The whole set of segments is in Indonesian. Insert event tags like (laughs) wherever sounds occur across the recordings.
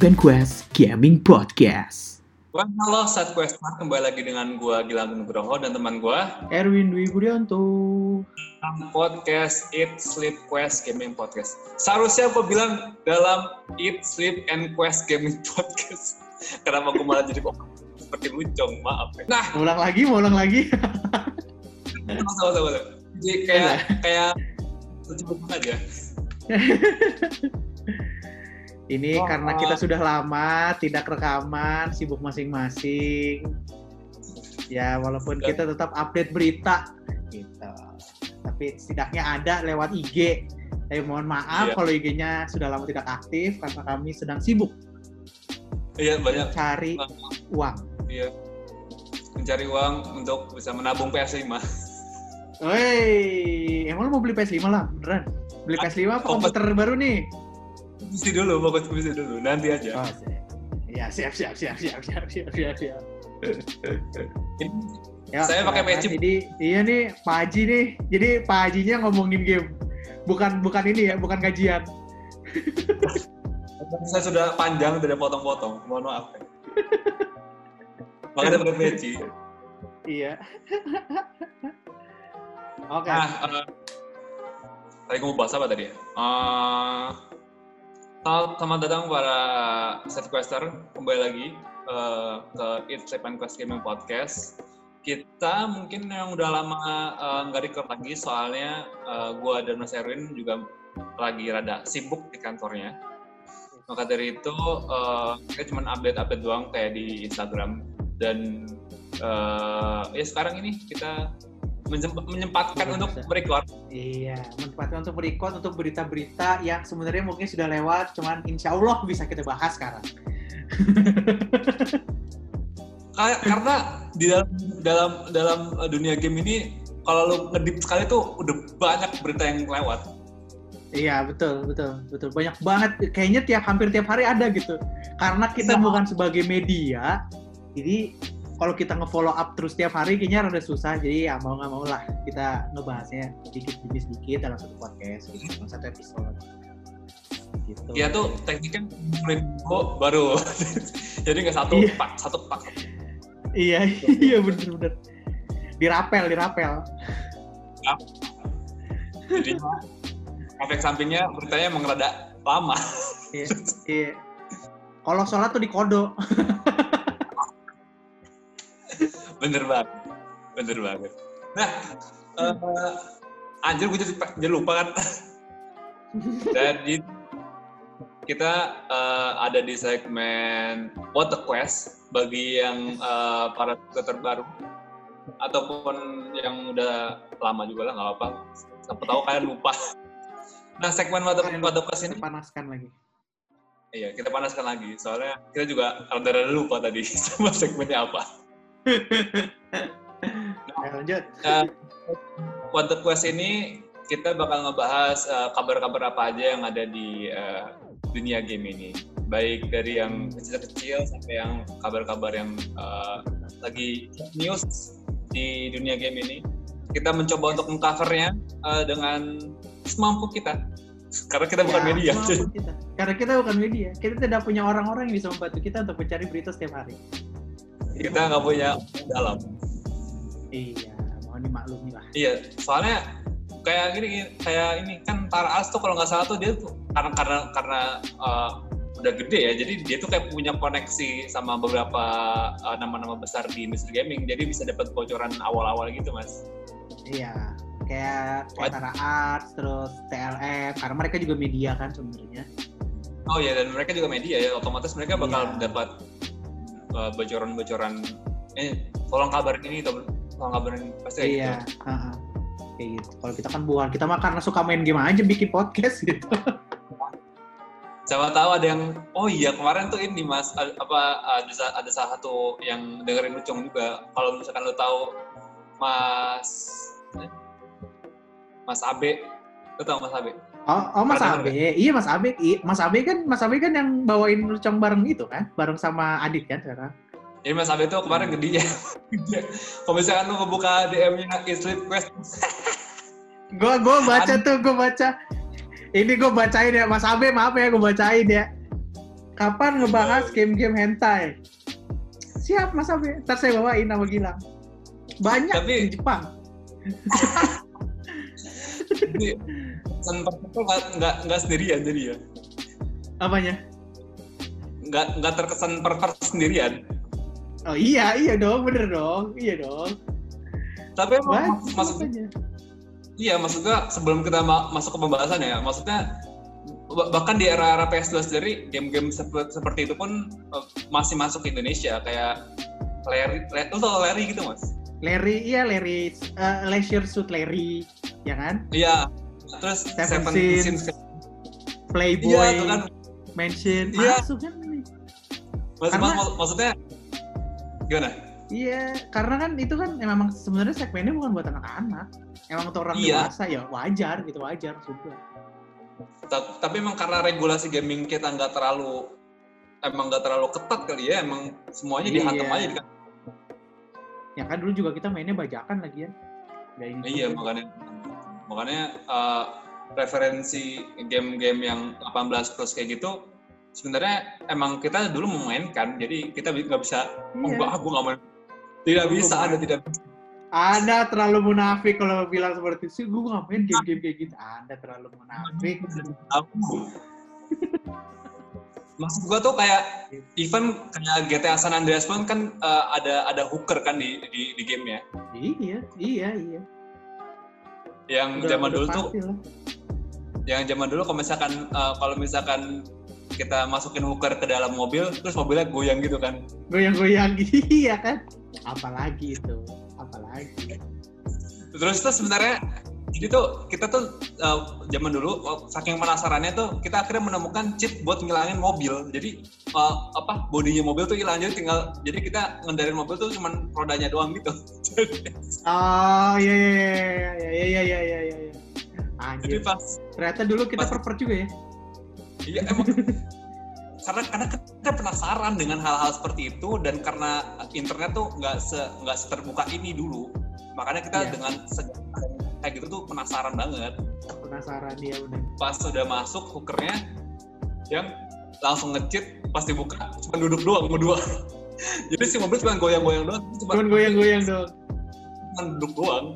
And Quest Gaming Podcast. Wah, halo Sat Quest kembali lagi dengan gua Gilang Nugroho dan teman gua Erwin Dwi Budianto. podcast Eat Sleep Quest Gaming Podcast. Seharusnya gua bilang dalam Eat Sleep and Quest Gaming (laughs) Podcast. Kenapa gua malah jadi kok seperti lucong, maaf ya. Nah, Mau ulang lagi, mau ulang lagi. sama sama Jadi kayak kayak cepet aja. (laughs) Ini Oh, karena oh. kita sudah lama tidak rekaman, sibuk masing-masing. Ya, walaupun kita tetap update berita gitu. Tapi setidaknya ada lewat IG. Tapi mohon maaf Iya. kalau IG-nya sudah lama tidak aktif karena kami sedang sibuk Iya banyak cari uang. iya mencari uang untuk bisa menabung PS5. Woi, emang lu mau beli PS5 lah, beneran? Beli PS5 apa Oh, komputer baru nih? puisi dulu, fokus puisi dulu, nanti aja. Oh, ya siap siap siap siap siap siap siap. siap. (laughs) ya, saya pakai ya, peci. Jadi iya nih Pak Haji nih, jadi Pak Hajinya ngomongin game, bukan bukan ini ya, bukan kajian. saya sudah panjang tidak potong-potong, mohon maaf. Makanya pakai peci. Iya. (laughs) Oke. Okay. Nah, uh, tadi kamu bahas apa tadi? Uh, selamat selamat datang para setquester kembali lagi eh, ke Eat Sleep and Quest Gaming Podcast. Kita mungkin yang udah lama eh, nggak record lagi soalnya eh, gua dan Mas Erwin juga lagi rada sibuk di kantornya. Maka dari itu eh, kita cuma update-update doang kayak di Instagram dan eh, ya sekarang ini kita menyempatkan untuk bisa. merecord Iya, manfaatkan untuk berikut untuk berita-berita yang sebenarnya mungkin sudah lewat, cuman insya Allah bisa kita bahas sekarang. Kayak- karena di dalam dalam dalam uh, dunia game ini kalau lu ngedip sekali tuh udah banyak berita yang lewat. Iya betul betul betul banyak banget kayaknya tiap hampir tiap hari ada gitu karena kita Iya. bukan sebagai media jadi kalau kita nge-follow up terus tiap hari kayaknya rada susah. Jadi ya mau nggak mau lah kita ngebahasnya sedikit demi sedikit dalam satu podcast gitu. Dalam satu episode. Gitu. Ya tuh tekniknya dulu baru. (laughs) Jadi nggak satu Iya. pak satu pak. iya (laughs) iya bener bener dirapel. Dirapel Jadi efek sampingnya beritanya emang rada lama. iya iya. Kalau sholat tuh dikodo (laughs) Bener banget. Bener banget. Nah, eh, anjir gue jadi, jadi lupa kan. (laughs) Jadi kita eh, ada di segmen What the Quest bagi yang eh, para creator baru ataupun yang udah lama juga lah nggak apa. Siapa tahu kalian lupa. Nah segmen What the, What the Quest ini, panaskan lagi iya kita panaskan lagi. Soalnya kita juga rada-rada lupa tadi (laughs) sama segmennya apa. Ayo, lanjut What the Quest ini kita bakal ngebahas eh, kabar-kabar apa aja yang ada di eh, dunia game ini. Baik dari yang kecil-kecil sampai yang kabar-kabar yang eh, lagi news di dunia game ini. Kita mencoba untuk mengcovernya eh, dengan semampu kita. Karena kita bukan Ya, media. semampu kita. Karena kita bukan media, kita tidak punya orang-orang yang bisa membantu kita untuk mencari berita setiap hari. Kita nggak punya dalam. Iya, mohon dimaklumi lah. Iya, soalnya kayak gini, gini, kayak ini kan Tara As tuh kalau nggak salah tuh dia tuh karena karena karena uh, udah gede ya, jadi dia tuh kayak punya koneksi sama beberapa uh, nama-nama besar di industri gaming, jadi bisa dapat bocoran awal-awal gitu mas. Iya, kayak kayak? Tara Arts, terus TLF, karena mereka juga media kan sebenarnya. Oh iya, dan mereka juga media ya, otomatis mereka bakal Iya. dapat uh, bocoran-bocoran. Eh, tolong kabarin ini, tolong tolong kabarin pasti Iya, gitu. heeh. kayak gitu. Kalau kita kan bukan, kita mah karena suka main game aja bikin podcast gitu. (laughs) Siapa tahu ada yang, oh iya kemarin tuh ini mas, a- apa ada, ada salah satu yang dengerin Lucong juga. Kalau misalkan lo tahu Mas, eh, Mas Abe, lo tau Mas Abe? Oh, oh Mas Abe, iya Mas Abe, Mas Abe kan, Mas Abe kan yang bawain lucong bareng itu kan, bareng sama Adit kan sekarang. Jadi Mas Abe tuh kemarin gede (laughs) Kalau misalkan lu ngebuka DM-nya Sleep Quest, (laughs) Gua gua baca tuh, gua baca. Ini gue bacain ya, Mas Abe, maaf ya gue bacain ya. Kapan ngebahas game-game hentai? Siap, Mas Abe. Ntar saya bawain nama Gilang. Banyak Tapi- di Jepang. (laughs) Pesan pertama nggak nggak sendirian jadi ya. Apanya? Nggak nggak terkesan pervert sendirian. Oh iya, iya dong, bener dong. Iya dong. Tapi emang mas- maksud iya maksudnya sebelum kita ma- masuk ke pembahasan ya, maksudnya bah- bahkan di era-era PS2 sendiri game-game seperti, seperti itu pun eh, masih masuk ke Indonesia kayak Larry, lu tau Larry gitu mas? Larry, iya Larry, eh, Leisure Suit Larry, ya kan? Iya. Terus Seven Seven Sins, Sins. Playboy, Iya, itu kan. Mansion, Iya. masuk kan nih. Mas, Karena- mak- maksudnya gimana? Iya, karena kan itu kan emang sebenarnya segmennya bukan buat anak-anak. Emang untuk orang Iya. dewasa ya wajar gitu, wajar juga. Ta- Tapi emang karena regulasi gaming kita nggak terlalu emang nggak terlalu ketat kali ya, emang semuanya dihantam Iya. aja kan. Ya kan dulu juga kita mainnya bajakan lagi ya. Nggak ini Iya makanya makanya uh, referensi game-game yang 18 plus kayak gitu sebenarnya emang kita dulu memainkan jadi kita nggak bisa oh, Iya. enggak aku nggak main tidak Lu bisa main. ada tidak bisa Anda terlalu munafik kalau bilang seperti itu. Gue ngapain game-game kayak gitu. Anda terlalu munafik. Aku. (laughs) maksud gua tuh kayak even kayak GTA San Andreas pun kan uh, ada ada hooker kan di di, di gamenya Iya, iya, iya. Yang Udah- zaman udah dulu tuh lah. yang zaman dulu kalau misalkan uh, kalau misalkan kita masukin hooker ke dalam mobil terus mobilnya goyang gitu kan Goyang-goyang (laughs) iya kan. Apalagi itu. Apalagi. terus tuh sebenarnya jadi tuh kita tuh uh, zaman dulu oh, saking penasarannya tuh kita akhirnya menemukan chip buat ngilangin mobil. Jadi uh, apa bodinya mobil tuh hilang jadi tinggal jadi kita ngendarin mobil tuh cuman rodanya doang gitu. Ah (laughs) iya iya iya iya iya iya iya. iya, iya. Jadi pas ternyata dulu kita perper juga ya. Iya emang (laughs) karena karena kita penasaran dengan hal-hal seperti itu dan karena internet tuh nggak se nggak seterbuka ini dulu makanya kita yeah. dengan kayak gitu tuh penasaran banget Penasaran dia bener. pas sudah masuk hookernya yang langsung ngecit pas dibuka cuma duduk doang berdua (laughs) jadi si mobil cuma goyang-goyang doang cuma, goyang-goyang dong. cuma duduk doang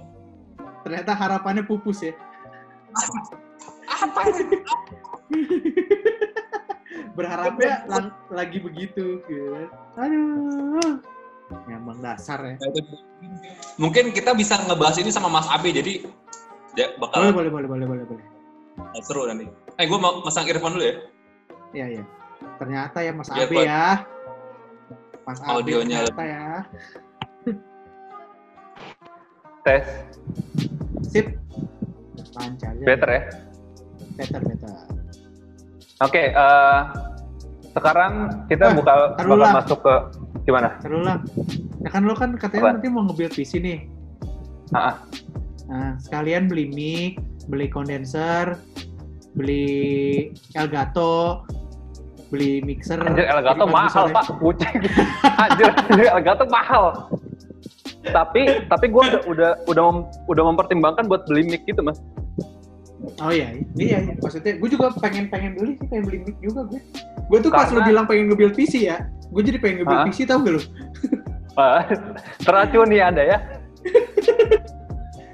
Ternyata harapannya pupus ya. apa (laughs) Berharapnya lang- lagi begitu gitu. Aduh. Emang dasar ya. mungkin kita bisa ngebahas ini sama Mas Abe jadi ya Boleh, bakal boleh, boleh, boleh, boleh, boleh. seru nanti eh gue mau masang earphone dulu ya Iya, iya. Ternyata ya Mas Abe buat- ya. Mas Abe Audionya ternyata ya. tes Sip. Lancar ya. better ya Better, better. oke eh, sekarang kita Wah, bakal taruh bakal lah. masuk ke gimana Seru lah. Ya kan lo kan katanya Apa? nanti mau nge-build PC nih. Ah, ah. Nah, sekalian beli mic, beli kondenser, beli Elgato, beli mixer. anjir Elgato mahal pak kucing (laughs) anjir anjir, Elgato mahal tapi tapi gue udah udah udah mem- udah mempertimbangkan buat beli mic gitu mas Oh iya, iya, iya. Maksudnya gue juga pengen pengen beli sih, pengen beli mic juga gue. Gue tuh pas Karena- lu bilang pengen nge-build PC ya, gue jadi pengen Hah? PC tau gak lu? Ah, teracuni anda ya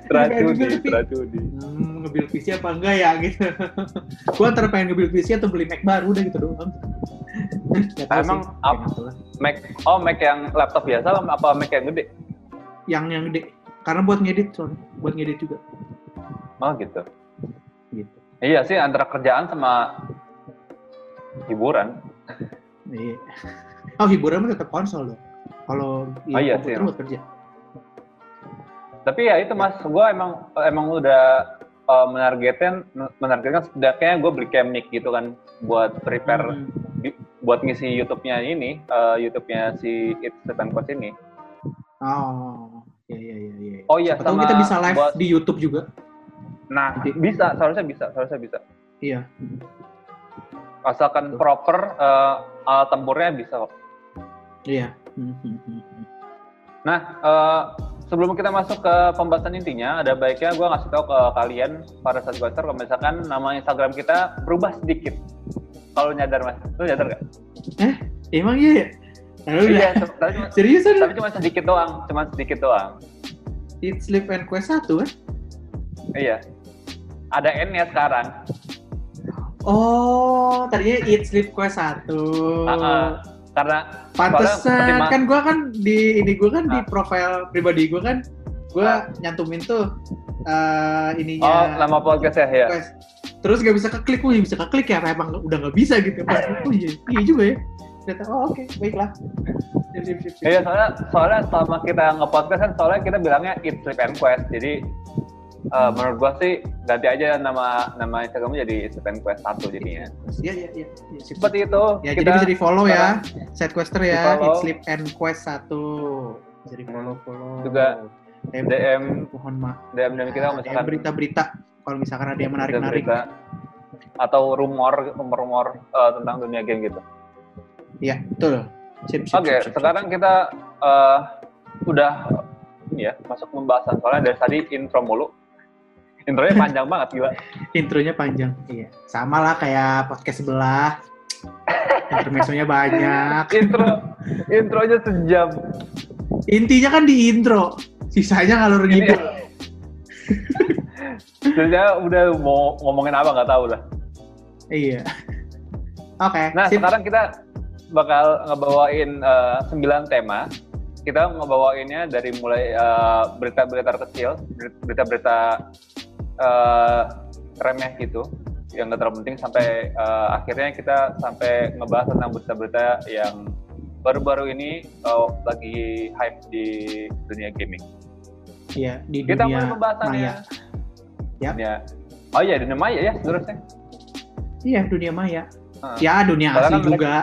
teracuni tapi- teracuni Hmm, nge-build PC apa enggak ya gitu. gue antara pengen nge-build PC atau beli Mac baru udah gitu doang. Emang lah. Mac oh Mac yang laptop biasa apa Mac yang gede yang yang gede. Karena buat ngedit soalnya, buat ngedit juga. oh gitu Gitu. iya sih antara kerjaan sama hiburan Iya. Oh hiburan mah tetap konsol dong. Kalau di Oh, iya komputer buat kerja. Tapi ya itu mas, gue emang emang udah uh, menargetkan menargetkan setidaknya gue beli kayak mic gitu kan buat prepare Hmm. buat ngisi YouTube-nya ini, uh, YouTube-nya si It's Seven Coach ini. Oh, iya iya iya. iya. Oh iya, Siapa sama kita bisa live buat- di YouTube juga. Nah, Nanti. bisa, seharusnya bisa, seharusnya bisa. Iya. Asalkan Betul. proper uh, alat tempurnya bisa kok. Iya. Hmm, hmm, hmm. Nah, uh, sebelum kita masuk ke pembahasan intinya, ada baiknya gue ngasih tahu ke kalian para subscriber kalau misalkan nama Instagram kita berubah sedikit. Kalau nyadar mas, lu nyadar gak? Eh, emang iya ya? Iya, ya? tapi cuma, Serius ada? tapi cuma sedikit doang, cuma sedikit doang. Eat, Sleep, and Quest 1 kan? Iya. Ada N-nya sekarang. Oh, tadinya Eat, Sleep, Quest 1. Ah, ah. Karena Pantesan, kan gua kan di ini gua kan di Ah. profil pribadi gua kan gua nyantumin tuh eh, oh ininya nama podcast ya, ya. Terus gak bisa keklik, oh ya bisa keklik ya, emang udah gak bisa gitu. Pas, (laughs) oh iya, iya juga ya. Ternyata, oh oke, baiklah. Sip, sip, sip, sip. Iya soalnya soalnya selama kita nge-podcast kan soalnya kita bilangnya Eat Sleep and Quest. Jadi eh, menurut gua sih ganti aja nama nama Instagramnya jadi and Quest satu jadinya. Iya, iya, iya. Sip, sip. Seperti itu. Ya, kita jadi bisa di-follow ya. Sidequester ya, Di-follow. Eat Sleep and Quest 1. Bisa di-follow-follow. Juga DM, DM mohon maaf. DM DM kita misalkan berita-berita kalau misalkan ada yang berita atau rumor rumor-rumor eh, tentang dunia game gitu. Iya, betul. Sip, sip, Oke, sip, sip, sekarang kita eh, udah ya masuk pembahasan soalnya dari tadi intro mulu. Intronya panjang banget gila. Intronya panjang. Iya. Sama lah kayak podcast sebelah. Intermezzonya banyak. Intro intronya sejam. Intinya kan di intro. Sisanya kalau Ini- gitu. Sebenarnya udah mau ngomongin apa nggak tahu lah. Iya. Oke, Nah sip. sekarang kita bakal ngebawain eh, sembilan tema. Kita ngebawainnya dari mulai eh, berita-berita kecil, berita-berita eh, remeh gitu, yang nggak terlalu penting sampai eh, akhirnya kita sampai ngebahas tentang berita-berita yang baru-baru ini eh, lagi hype di dunia gaming. Iya, di Kita mulai dunia pembahasannya. maya. Yap. Dunia, oh iya dunia maya ya seterusnya. Iya, dunia maya. Ah. Ya, dunia Soalnya asli kan juga.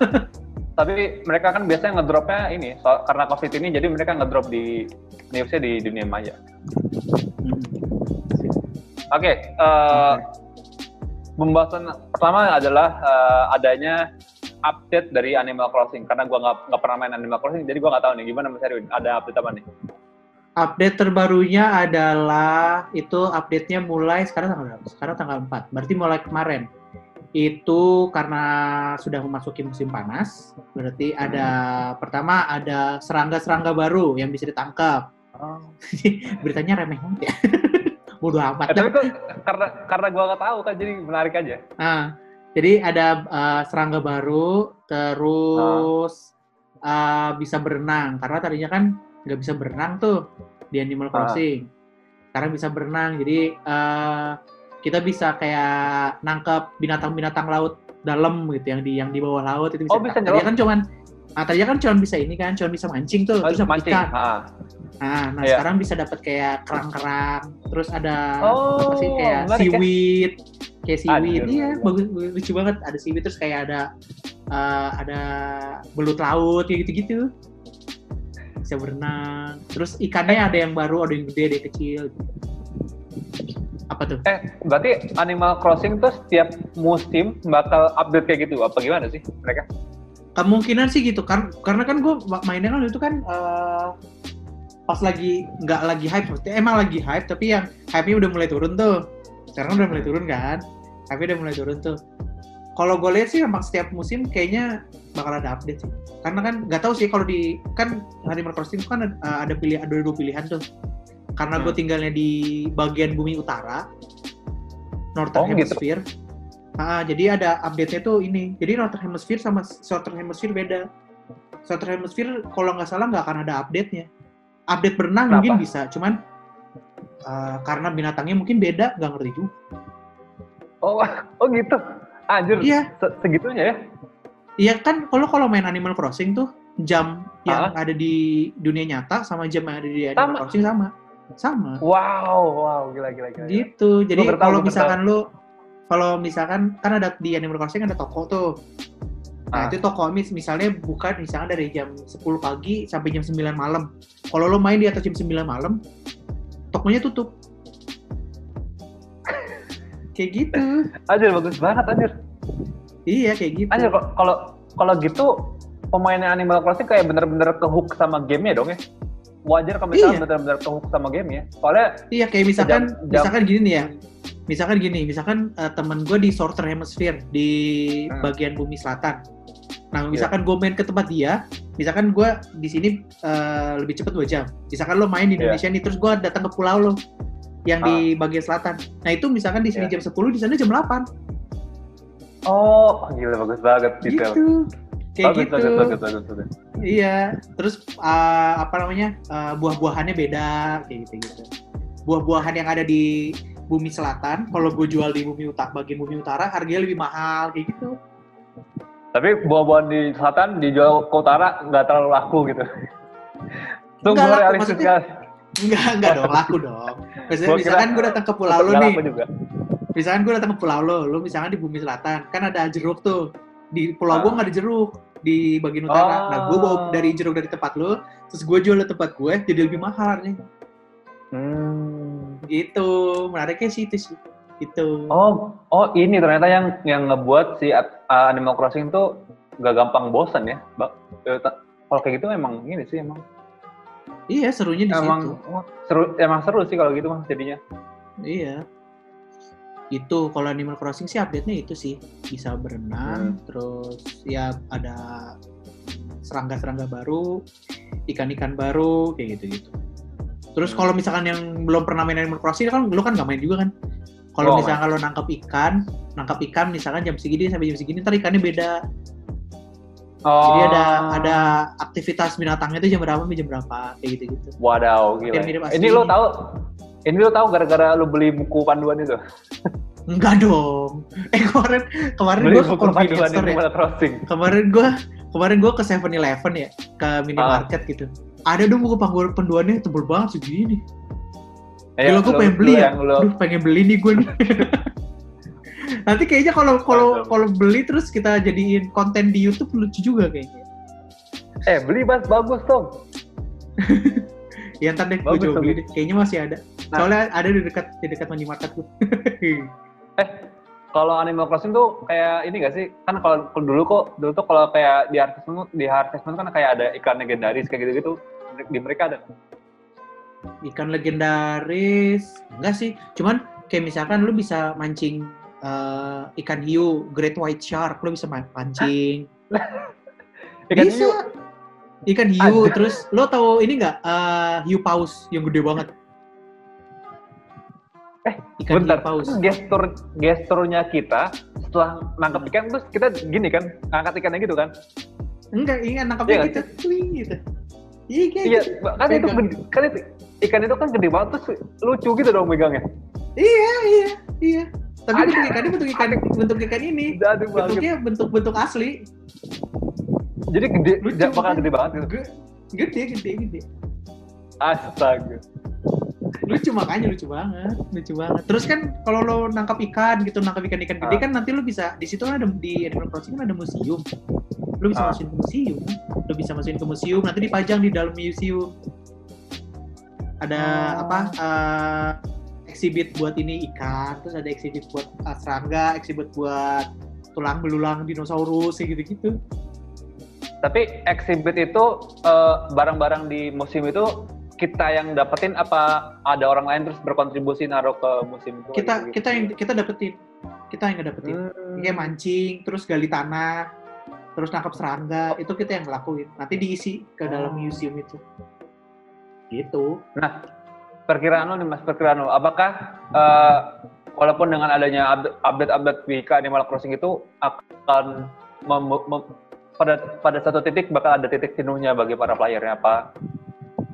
(laughs) Tapi mereka kan biasanya ngedropnya ini, so, karena covid ini jadi mereka ngedrop di newsnya di dunia maya. Hmm. Sip. Oke, eh, pembahasan pertama adalah eh, adanya update dari Animal Crossing karena gua nggak pernah main Animal Crossing jadi gua nggak tahu nih gimana Mas Erwin ada update apa nih? Update terbarunya adalah itu update-nya mulai sekarang tanggal berapa? Sekarang tanggal 4. Berarti mulai kemarin. Itu karena sudah memasuki musim panas, berarti ada pertama ada serangga-serangga baru yang bisa ditangkap. (laughs) Beritanya remeh banget ya. (laughs) Bodoh amat. Eh, tapi kok karena karena gua nggak tahu kan jadi menarik aja. Nah, jadi ada uh, serangga baru, terus uh, bisa berenang. Karena tadinya kan nggak bisa berenang tuh di Animal Ah. Crossing. Sekarang bisa berenang. Jadi uh, kita bisa kayak nangkep binatang-binatang laut dalam gitu yang di yang di bawah laut itu bisa. Oh, bisa tadinya kan cuman Nah, tadinya kan cuma bisa ini kan, cuma bisa mancing tuh, terus dapat mancing. ikan. Ah. Nah, nah Iya. sekarang bisa dapat kayak kerang-kerang, terus ada Oh, apa sih kayak menarik ya. seaweed, kayak seaweed, Anjir. iya bagus, bagus, lucu banget. Ada seaweed terus kayak ada eh, ada belut laut kayak gitu-gitu. Bisa berenang. Terus ikannya ada yang baru, ada yang gede, ada yang kecil. Apa tuh? Eh, berarti Animal Crossing tuh setiap musim bakal update kayak gitu? Apa gimana sih mereka? Kemungkinan sih gitu kan, karena kan gue mainnya kan itu kan eh, pas lagi nggak lagi hype, maksudnya emang lagi hype, tapi yang hype-nya udah mulai turun tuh. Sekarang udah mulai turun kan, hype-nya udah mulai turun tuh. Kalau gue lihat sih emang setiap musim kayaknya bakal ada update sih. Karena kan nggak tahu sih kalau di kan Animal Crossing kan ada, ada pilih ada dua pilihan tuh. Karena gue Hmm. tinggalnya di bagian bumi utara, Northern Oh, gitu. Hemisphere. Ah, jadi ada update-nya tuh ini. Jadi Northern Hemisphere sama Southern Hemisphere beda. Southern Hemisphere kalau nggak salah nggak akan ada update-nya. Update berenang Kenapa? mungkin bisa, cuman uh, karena binatangnya mungkin beda, nggak ngerti juga. Oh, oh gitu. Anjir, Iya, se- segitunya ya? iya kan kalau kalau main Animal Crossing tuh jam yang Ah. ada di dunia nyata sama jam yang ada di Animal Sama. Crossing sama. Sama. Wow, wow, gila, gila, gila. Gitu. Jadi kalau misalkan lu kalau misalkan kan ada di Animal Crossing ada toko tuh. Nah, Ah. itu toko mis misalnya buka misalnya dari jam 10 pagi sampai jam 9 malam. Kalau lo main di atas jam 9 malam, tokonya tutup. (laughs) kayak gitu. Anjir, bagus banget, anjir. Iya, kayak gitu. Anjir, kalau kalau gitu pemainnya Animal Crossing kayak bener-bener kehook sama gamenya dong ya? wajar kalau misalnya Iya. benar-benar kehook sama game ya. Soalnya Iya kayak misalkan Jam- jam- misalkan gini nih ya. Misalkan gini, misalkan eh, temen gue di Sorter Hemisphere di Hmm. bagian bumi selatan. Nah, Iya. misalkan gue main ke tempat dia, misalkan gue di sini eh, lebih cepet 2 jam. Misalkan lo main di Iya. Indonesia nih, terus gue datang ke pulau lo yang di bagian selatan. Nah, itu misalkan di sini Iya. jam 10, di sana jam 8. oh gila bagus banget detail. Gitu. Kayak bagus, gitu. bagus, bagus, bagus, bagus. Iya. Terus eh, apa namanya? eh, buah-buahannya beda kayak gitu-gitu. Buah-buahan yang ada di bumi selatan, kalau gue jual di bumi utara, bagian bumi utara harganya lebih mahal kayak gitu. Tapi buah-buahan di selatan dijual ke utara nggak terlalu laku gitu. Nggak laku, realistis maksudnya- sekali. Enggak, enggak dong, laku dong. Misalnya, misalkan gue datang ke pulau lo nih, juga. misalkan gue datang ke pulau lo, lo misalkan di bumi selatan, kan ada jeruk tuh. Di pulau gue Ah. nggak ada jeruk di bagian utara. Nah, gue bawa Oh. dari jeruk dari tempat lo, terus gue jual di tempat gue, jadi lebih mahal nih. Hmm. Gitu, menariknya sih itu sih. Itu. Oh, oh ini ternyata yang yang ngebuat si uh, Animal Crossing tuh gak gampang bosan ya, Mbak. Eh, Kalau kayak gitu emang ini sih emang Iya, serunya di situ. emang wah, seru emang seru sih kalau gitu mah jadinya. Iya. Itu kalau Animal Crossing sih update-nya itu sih bisa berenang, terus ya ada serangga-serangga baru, ikan-ikan baru kayak gitu-gitu. Terus kalau misalkan yang belum pernah main Animal Crossing kan lu kan nggak main juga kan? Kalau Oh, misalkan kalau nangkap ikan, nangkap ikan misalkan jam segini sampai jam segini, ntar ikannya beda. Oh. Jadi ada ada aktivitas binatangnya itu jam berapa sampai jam berapa kayak gitu-gitu. Wadaw, gila. Mirip Ini lo tahu ini lo tahu gara-gara lo beli buku panduan itu? (laughs) Enggak dong. Eh kemarin kemarin gue ke convenience panduan store ya. Animal Crossing. kemarin gue kemarin gue ke 7-Eleven ya ke Ah. minimarket gitu ada dong buku panduan penduannya tebel banget segini Eh, Gila, gua lo- pengen lo beli ya. Lo, aduh pengen beli nih gue nih. (laughs) Nanti kayaknya kalau kalau kalau beli terus kita jadiin konten di YouTube lucu juga kayaknya. Eh beli bas bagus dong. (laughs) ya ntar deh gue coba beli deh. Kayaknya masih ada. Nah. soalnya ada di dekat di dekat minimarket tuh (laughs) Kalau Animal Crossing tuh kayak ini gak sih? Kan kalau dulu kok dulu tuh kalau kayak di Harvestmoon di Harvestmoon kan kayak ada ikan legendaris kayak gitu-gitu. Di mereka ada. ikan legendaris enggak sih cuman kayak misalkan lu bisa mancing eh, ikan hiu great white shark lu bisa man- pancing (laughs) Ikan bisa hiu. ikan hiu Ada. terus lo tahu ini nggak eh, hiu paus yang gede banget Eh, ikan Bentar, hiu paus gestur gesturnya kita setelah nangkap ikan terus kita gini kan, angkat ikannya gitu kan? enggak ingat nangkapnya Iya gitu Wih, gitu. Iya kayak Iya, gitu. kan itu kan itu ikan itu kan gede banget terus lucu gitu dong megangnya. iya iya iya. Tapi bentuk ikannya bentuk ikan bentuk ikan ini. Aduh bentuknya bentuk bentuk asli. Jadi gede, Lucu bakal banget. gede banget. Gitu. Ge- gede gede gede. Astaga. Lucu makanya lucu banget lucu banget terus kan kalau lo nangkap ikan gitu nangkap ikan ikan gede Ah. kan nanti lo bisa di situ kan ada di Animal Crossing kan ada museum lo bisa Ah. masukin ke museum lo bisa masukin ke museum nanti dipajang di dalam museum ada Oh. apa eh, exhibit buat ini ikan terus ada exhibit buat eh, serangga exhibit buat tulang belulang dinosaurus kayak gitu gitu Tapi exhibit itu eh, barang-barang di museum itu kita yang dapetin apa ada orang lain terus berkontribusi naruh ke museum itu? kita gitu? kita yang kita dapetin kita yang dapetin Hmm. kayak mancing, terus gali tanah, terus nangkap serangga, itu kita yang ngelakuin. Nanti diisi ke dalam Oh. museum itu. Gitu. perkiraan lo nih mas perkiraan lo apakah eh, walaupun dengan adanya update- update-update di ke Animal Crossing itu akan mem- mem- pada pada satu titik bakal ada titik jenuhnya bagi para playernya apa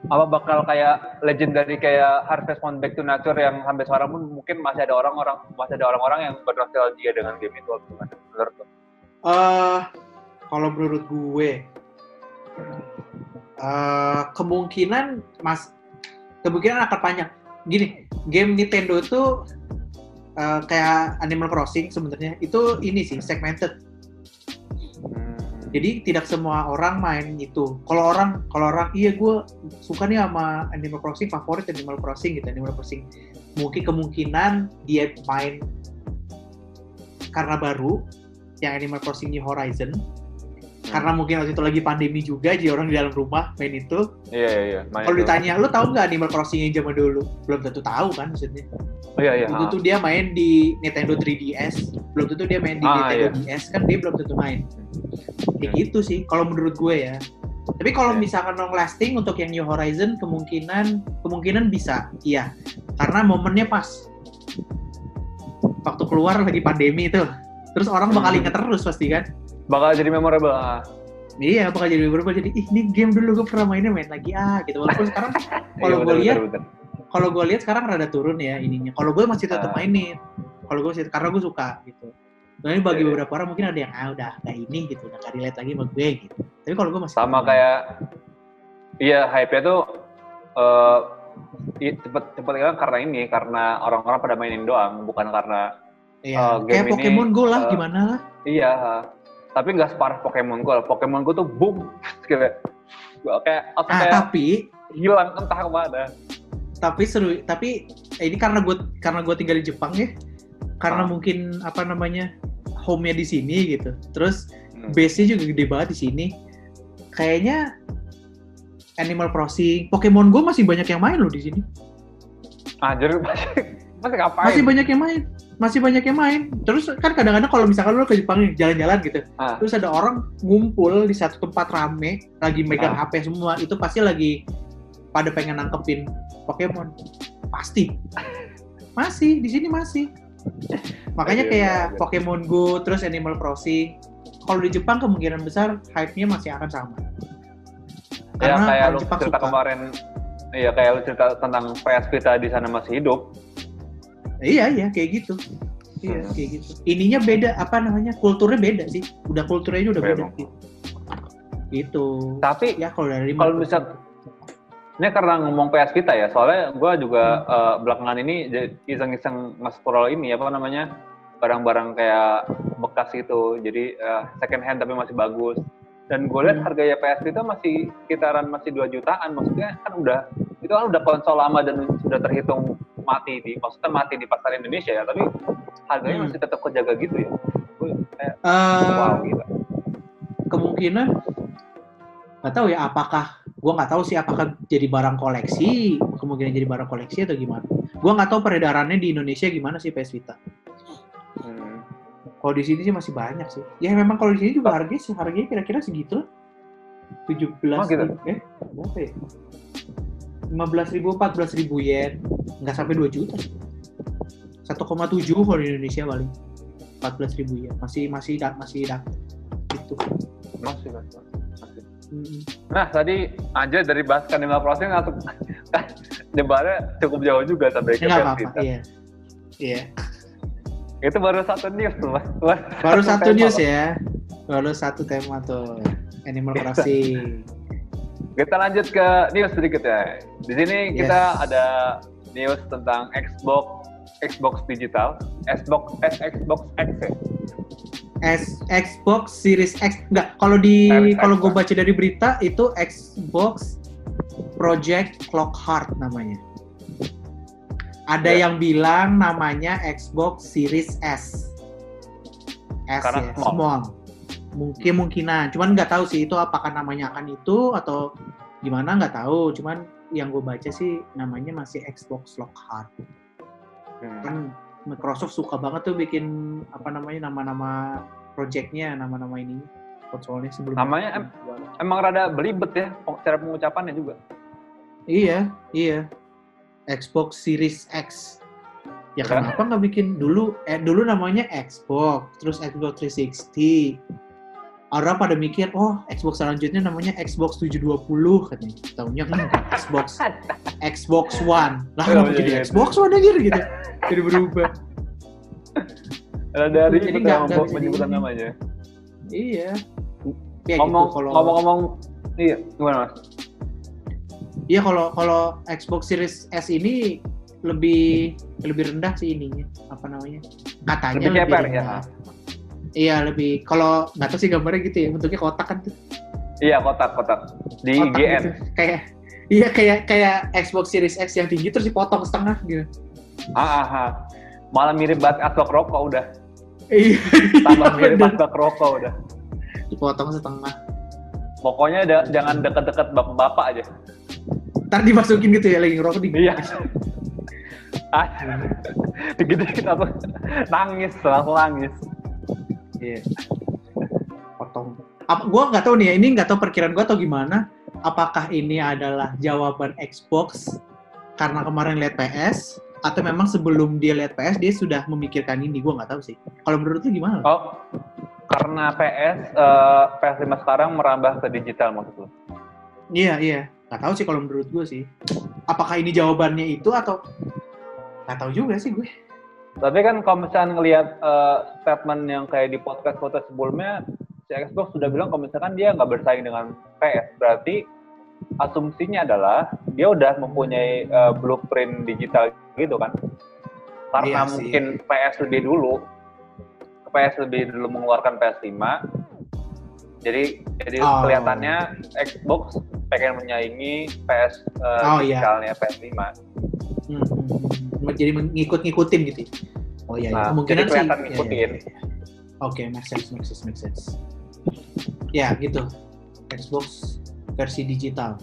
apa bakal kayak legendary kayak Harvest Moon Back to Nature yang sampai sekarang pun mungkin masih ada orang-orang masih ada orang-orang yang bernostalgia dengan game itu atau menurut lo? eh kalau menurut gue, eh kemungkinan mas kemungkinan akan panjang. Gini, game Nintendo itu eh, kayak Animal Crossing sebenarnya itu ini sih segmented. Jadi tidak semua orang main itu. Kalau orang kalau orang iya gue suka nih sama Animal Crossing favorit Animal Crossing gitu Animal Crossing. Mungkin kemungkinan dia main karena baru yang Animal Crossing New Horizon karena mungkin waktu itu lagi pandemi juga jadi orang di dalam rumah main itu. Iya iya iya. kalau ditanya lu tahu nggak Animal Crossing yang zaman dulu? Belum tentu tahu kan maksudnya. Oh, iya iya. itu tuh dia main di Nintendo 3DS belum tentu dia main di Ah, Nintendo iya. DS kan dia belum tentu main. Kayak Hmm. gitu sih kalau menurut gue ya. Tapi kalau Iya. misalkan long lasting untuk yang New Horizon kemungkinan kemungkinan bisa iya. Karena momennya pas. Waktu keluar lagi pandemi itu terus orang bakal ingat terus pasti kan? Bakal jadi memorable. ah. iya bakal jadi berubah jadi ih ini game dulu gue pernah mainnya main lagi ah gitu. Walaupun sekarang (laughs) Kalau Iya, bener, lihat, kalau gue lihat sekarang rada turun ya ininya. Kalau gue masih tetap Ah. mainin. Kalau gue masih karena gue suka gitu. Soalnya bagi Iya. beberapa orang mungkin ada yang ah udah gak ini gitu. Udah gak relate lagi sama gue gitu. Tapi kalau gue masih sama kayak iya hype-nya tuh eh i- cepet cepet hilang karena ini karena orang-orang pada mainin doang bukan karena Iya, uh, kayak game ini, Pokemon Go lah uh, gimana lah? iya tapi nggak separah Pokemon Go Pokemon Go tuh boom. (laughs) Kayak kayak apa ah kayak tapi hilang entah ke mana. tapi seru tapi eh, ini karena gue karena gue tinggal di Jepang ya. Karena Ah. mungkin apa namanya home-nya di sini gitu. Terus Hmm. base-nya juga gede banget di sini. Kayaknya Animal Crossing Pokemon Go masih banyak yang main loh di sini. Anjir (laughs) masih ngapain? Masih banyak yang main. Masih banyak yang main. Terus kan kadang-kadang kalau misalkan lu ke Jepang jalan-jalan gitu Ah. terus ada orang ngumpul di satu tempat rame lagi megang Ah. HP semua itu pasti lagi pada pengen nangkepin Pokemon. Pasti. (laughs) Masih. Di sini masih. Makanya Iya, kayak iya, iya. Pokemon Go terus Animal Crossing. Kalau di Jepang kemungkinan besar hype-nya masih akan sama. Ya karena kayak orang lu Jepang cerita suka. kemarin iya kayak lu cerita tentang PS Vita di sana masih hidup iya iya kayak gitu iya Hmm. kayak gitu ininya beda apa namanya kulturnya beda sih udah kulturnya udah beda Memang. gitu gitu tapi ya kalau dari Kalau misal- Ini karena ngomong PS Vita ya, soalnya gue juga Hmm. eh, belakangan ini iseng-iseng nge-scroll ini apa namanya barang-barang kayak bekas itu, jadi eh, second hand tapi masih bagus. Dan gue lihat Hmm. harganya PS Vita masih sekitaran masih 2 jutaan, maksudnya kan udah itu kan udah konsol lama dan sudah terhitung mati di, maksudnya mati di pasar Indonesia ya, tapi harganya Hmm. masih tetap kejaga gitu ya. Gue kayak Eh, wow gila. kemungkinan nggak tahu ya apakah gua nggak tahu sih apakah jadi barang koleksi kemungkinan jadi barang koleksi atau gimana gua nggak tahu peredarannya di Indonesia gimana sih PS Vita Hmm. kalau di sini sih masih banyak sih ya memang kalau di sini juga harganya sih harganya kira-kira segitu lah tujuh belas gitu? eh berapa ya lima belas ribu empat belas ribu yen nggak sampai 2 juta 1,7 kalau di Indonesia paling 14 ribu yen masih masih da- masih da- itu Masih. Mm. Nah, tadi Anja dari bahas Animal Crossing langsung (laughs) nyebarnya cukup jauh juga sampai ke apa-apa, Vita. iya. Iya. Itu baru satu news tuh, Mas. Baru satu tema, news ya. Baru satu tema tuh. Animal Crossing. Kita lanjut ke news sedikit ya. Di sini kita Yes. ada news tentang Xbox Xbox digital, Xbox S Xbox X ya. S Xbox Series X enggak kalau di kalau gue baca dari berita itu Xbox Project Clockheart namanya. Ada Ya. yang bilang namanya Xbox Series S. S Karena ya, small. small. Mungkin mungkinan, cuman nggak tahu sih itu apakah namanya akan itu atau gimana nggak tahu. Cuman yang gue baca sih namanya masih Xbox Lockhart. Hmm. Kan Microsoft suka banget tuh bikin apa namanya nama-nama projectnya, nama-nama ini konsolnya sebelum Namanya em- Emang rada belibet ya cara pengucapannya juga. Iya, iya. Xbox Series X. Ya Kan? kenapa nggak bikin dulu? Eh dulu namanya Xbox, terus Xbox 360. Orang pada mikir, oh Xbox selanjutnya namanya Xbox 720 katanya. Tahunya kan Xbox (laughs) Xbox One. Lah Oh, kenapa iya, jadi iya. Xbox One aja gitu? (laughs) Jadi berubah. Rada Jadi nggak- ya nggak penyebutan di- namanya. iya. Ya Ngomong gitu kalau ngomong-ngomong iya gimana Mas? Iya kalau kalau Xbox Series S ini lebih lebih rendah sih ininya apa namanya katanya Lebih lebih, ceper, ya? Iya lebih kalau nggak tahu sih gambarnya gitu ya bentuknya kotak kan tuh Iya kotak-kotak di kotak IGN. gitu. kayak iya kayak kayak Xbox Series X yang tinggi terus dipotong setengah gitu. Ah, ah, ah. Malah mirip banget asbak rokok udah. Iya. Tambah (laughs) mirip Dan- asbak rokok udah. dipotong setengah. Pokoknya da, jangan deket-deket bapak-bapak aja. Ntar dimasukin gitu ya lagi ngerokok di Iya. Ah, (laughs) dikit-dikit aku nangis, langsung nangis. Iya. Potong. Apa, gua nggak tahu nih ya, ini nggak tahu perkiraan gua atau gimana. Apakah ini adalah jawaban Xbox karena kemarin lihat PS atau memang sebelum dia lihat PS dia sudah memikirkan ini? Gua nggak tahu sih. Kalau menurut lu gimana? Oh, karena PS, eh, PS5 sekarang merambah ke digital maksud lu? Iya iya. Nggak tahu sih kalau menurut gua sih. Apakah ini jawabannya itu atau nggak tahu juga sih gue. Tapi kan kalau misalnya ngelihat eh, statement yang kayak di podcast-podcast sebelumnya, si Xbox sudah bilang kalau misalkan dia nggak bersaing dengan PS, berarti asumsinya adalah dia udah mempunyai eh, blueprint digital gitu kan. Karena Iya mungkin PS lebih dulu, PS lebih dulu mengeluarkan PS5, jadi jadi Oh. kelihatannya Xbox pengen menyaingi PS eh, Oh, iya. digitalnya PS5. Hmm, hmm, hmm. Jadi ngikut-ngikutin gitu. ya? Oh iya, iya. Nah, kemungkinan jadi kelihatan sih. Ngikutin. iya, iya. Oke, make sense, make sense, make sense. Ya gitu. Xbox versi digital.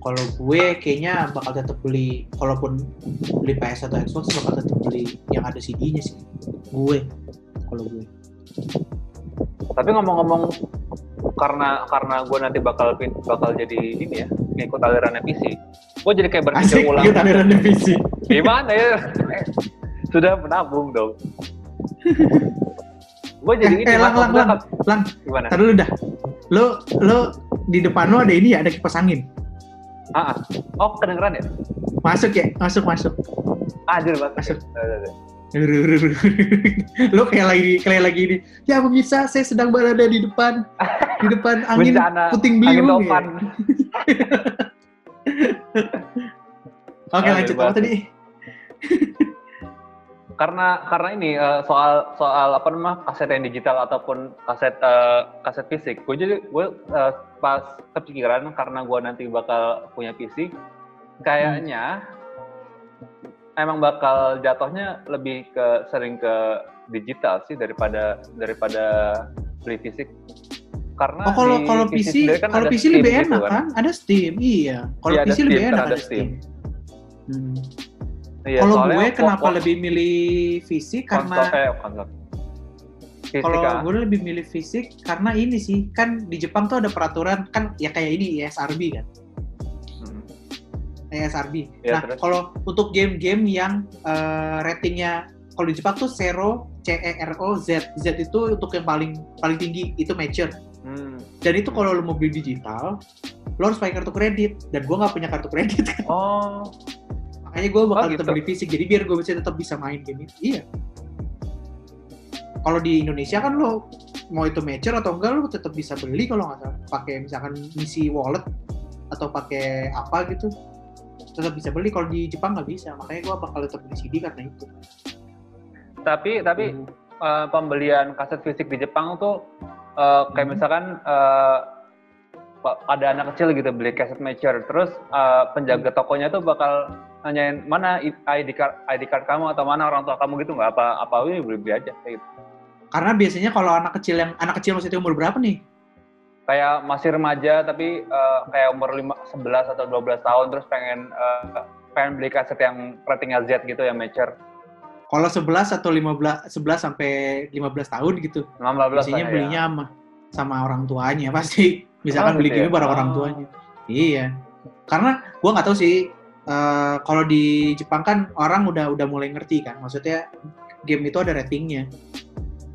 Kalau gue kayaknya bakal tetap beli, kalaupun beli PS atau Xbox bakal tetap beli yang ada CD-nya sih. Gue, kalau gue. Tapi ngomong-ngomong karena karena gue nanti bakal bakal jadi ini ya ngikut alirannya PC, gue jadi kayak berpikir Asik, ulang. kita aliran divisi. Gimana ya? (laughs) Sudah menabung dong. gue jadi Eh, ini eh, lang, lang, lang. kan- Lang, gimana? ntar dulu dah. Lo, lo di depan lo ada ini ya, ada kipas angin. Ah, ah. oh kedengeran ya? Masuk ya, masuk, masuk. Ah, jadi. Masuk. Eh, eh. Lo kayak lagi kayak lagi ini. Ya pemirsa saya sedang berada di depan di depan (laughs) angin Bencana, puting angin beliung ya. (laughs) oke Aduh, lanjut apa tadi? (laughs) Karena karena ini eh, soal soal apa namanya kaset yang digital ataupun kaset eh, kaset fisik. Gue jadi gue eh, pas kepikiran karena gue nanti bakal punya PC kayaknya emang bakal jatuhnya lebih ke sering ke digital sih daripada daripada beli fisik. Karena oh kalau di kalau PC kan kalau PC Steam lebih gitu enak kan. ada Steam iya. Kalau ada PC lebih Steam, enak kan ada ada Steam, Hmm. Iya, kalau gue kenapa konsol- lebih milih fisik? Karena eh, kalau ah. gue lebih milih fisik karena ini sih kan di Jepang tuh ada peraturan kan ya kayak ini ESRB kan. ESRB. Ya, nah, kalau untuk game-game yang eh, ratingnya kalau di Jepang tuh Zero, C E R O Z. Z itu untuk yang paling paling tinggi itu mature. Hmm. Dan itu kalau lo mau beli digital, lo harus pakai kartu kredit. Dan gue nggak punya kartu kredit. (laughs) Oh, Makanya gue bakal Oh, tetap gitu. beli fisik. Jadi biar gue bisa tetap bisa main game itu. Iya. Kalau di Indonesia kan lo mau itu mature atau enggak lo tetap bisa beli kalau nggak salah. Pakai misalkan misi wallet atau pakai apa gitu tetap bisa beli. Kalau di Jepang nggak bisa. Makanya gue bakal tetap beli CD karena itu. tapi tapi Hmm. eh, pembelian kaset fisik di Jepang tuh eh, kayak Hmm. misalkan pa- ada anak kecil gitu beli kaset mature, terus eh, penjaga Hmm. tokonya tuh bakal nanyain mana ID card ID card kamu atau mana orang tua kamu gitu nggak apa apa ini beli beli aja kayak gitu. Karena biasanya kalau anak kecil yang anak kecil maksudnya umur berapa nih? Kayak masih remaja tapi eh, kayak umur 5, 11 atau 12 tahun terus pengen eh, pengen beli kaset yang ratingnya Z gitu yang mature. Kalau 11 atau 15 11 sampai 15 tahun gitu. 15 Biasanya lah ya. belinya sama sama orang tuanya pasti. Misalkan Oh, beli gitu game ya? bareng orang Oh. tuanya. Iya. Karena gua nggak tahu sih eh, kalau di Jepang kan orang udah udah mulai ngerti kan. Maksudnya game itu ada ratingnya.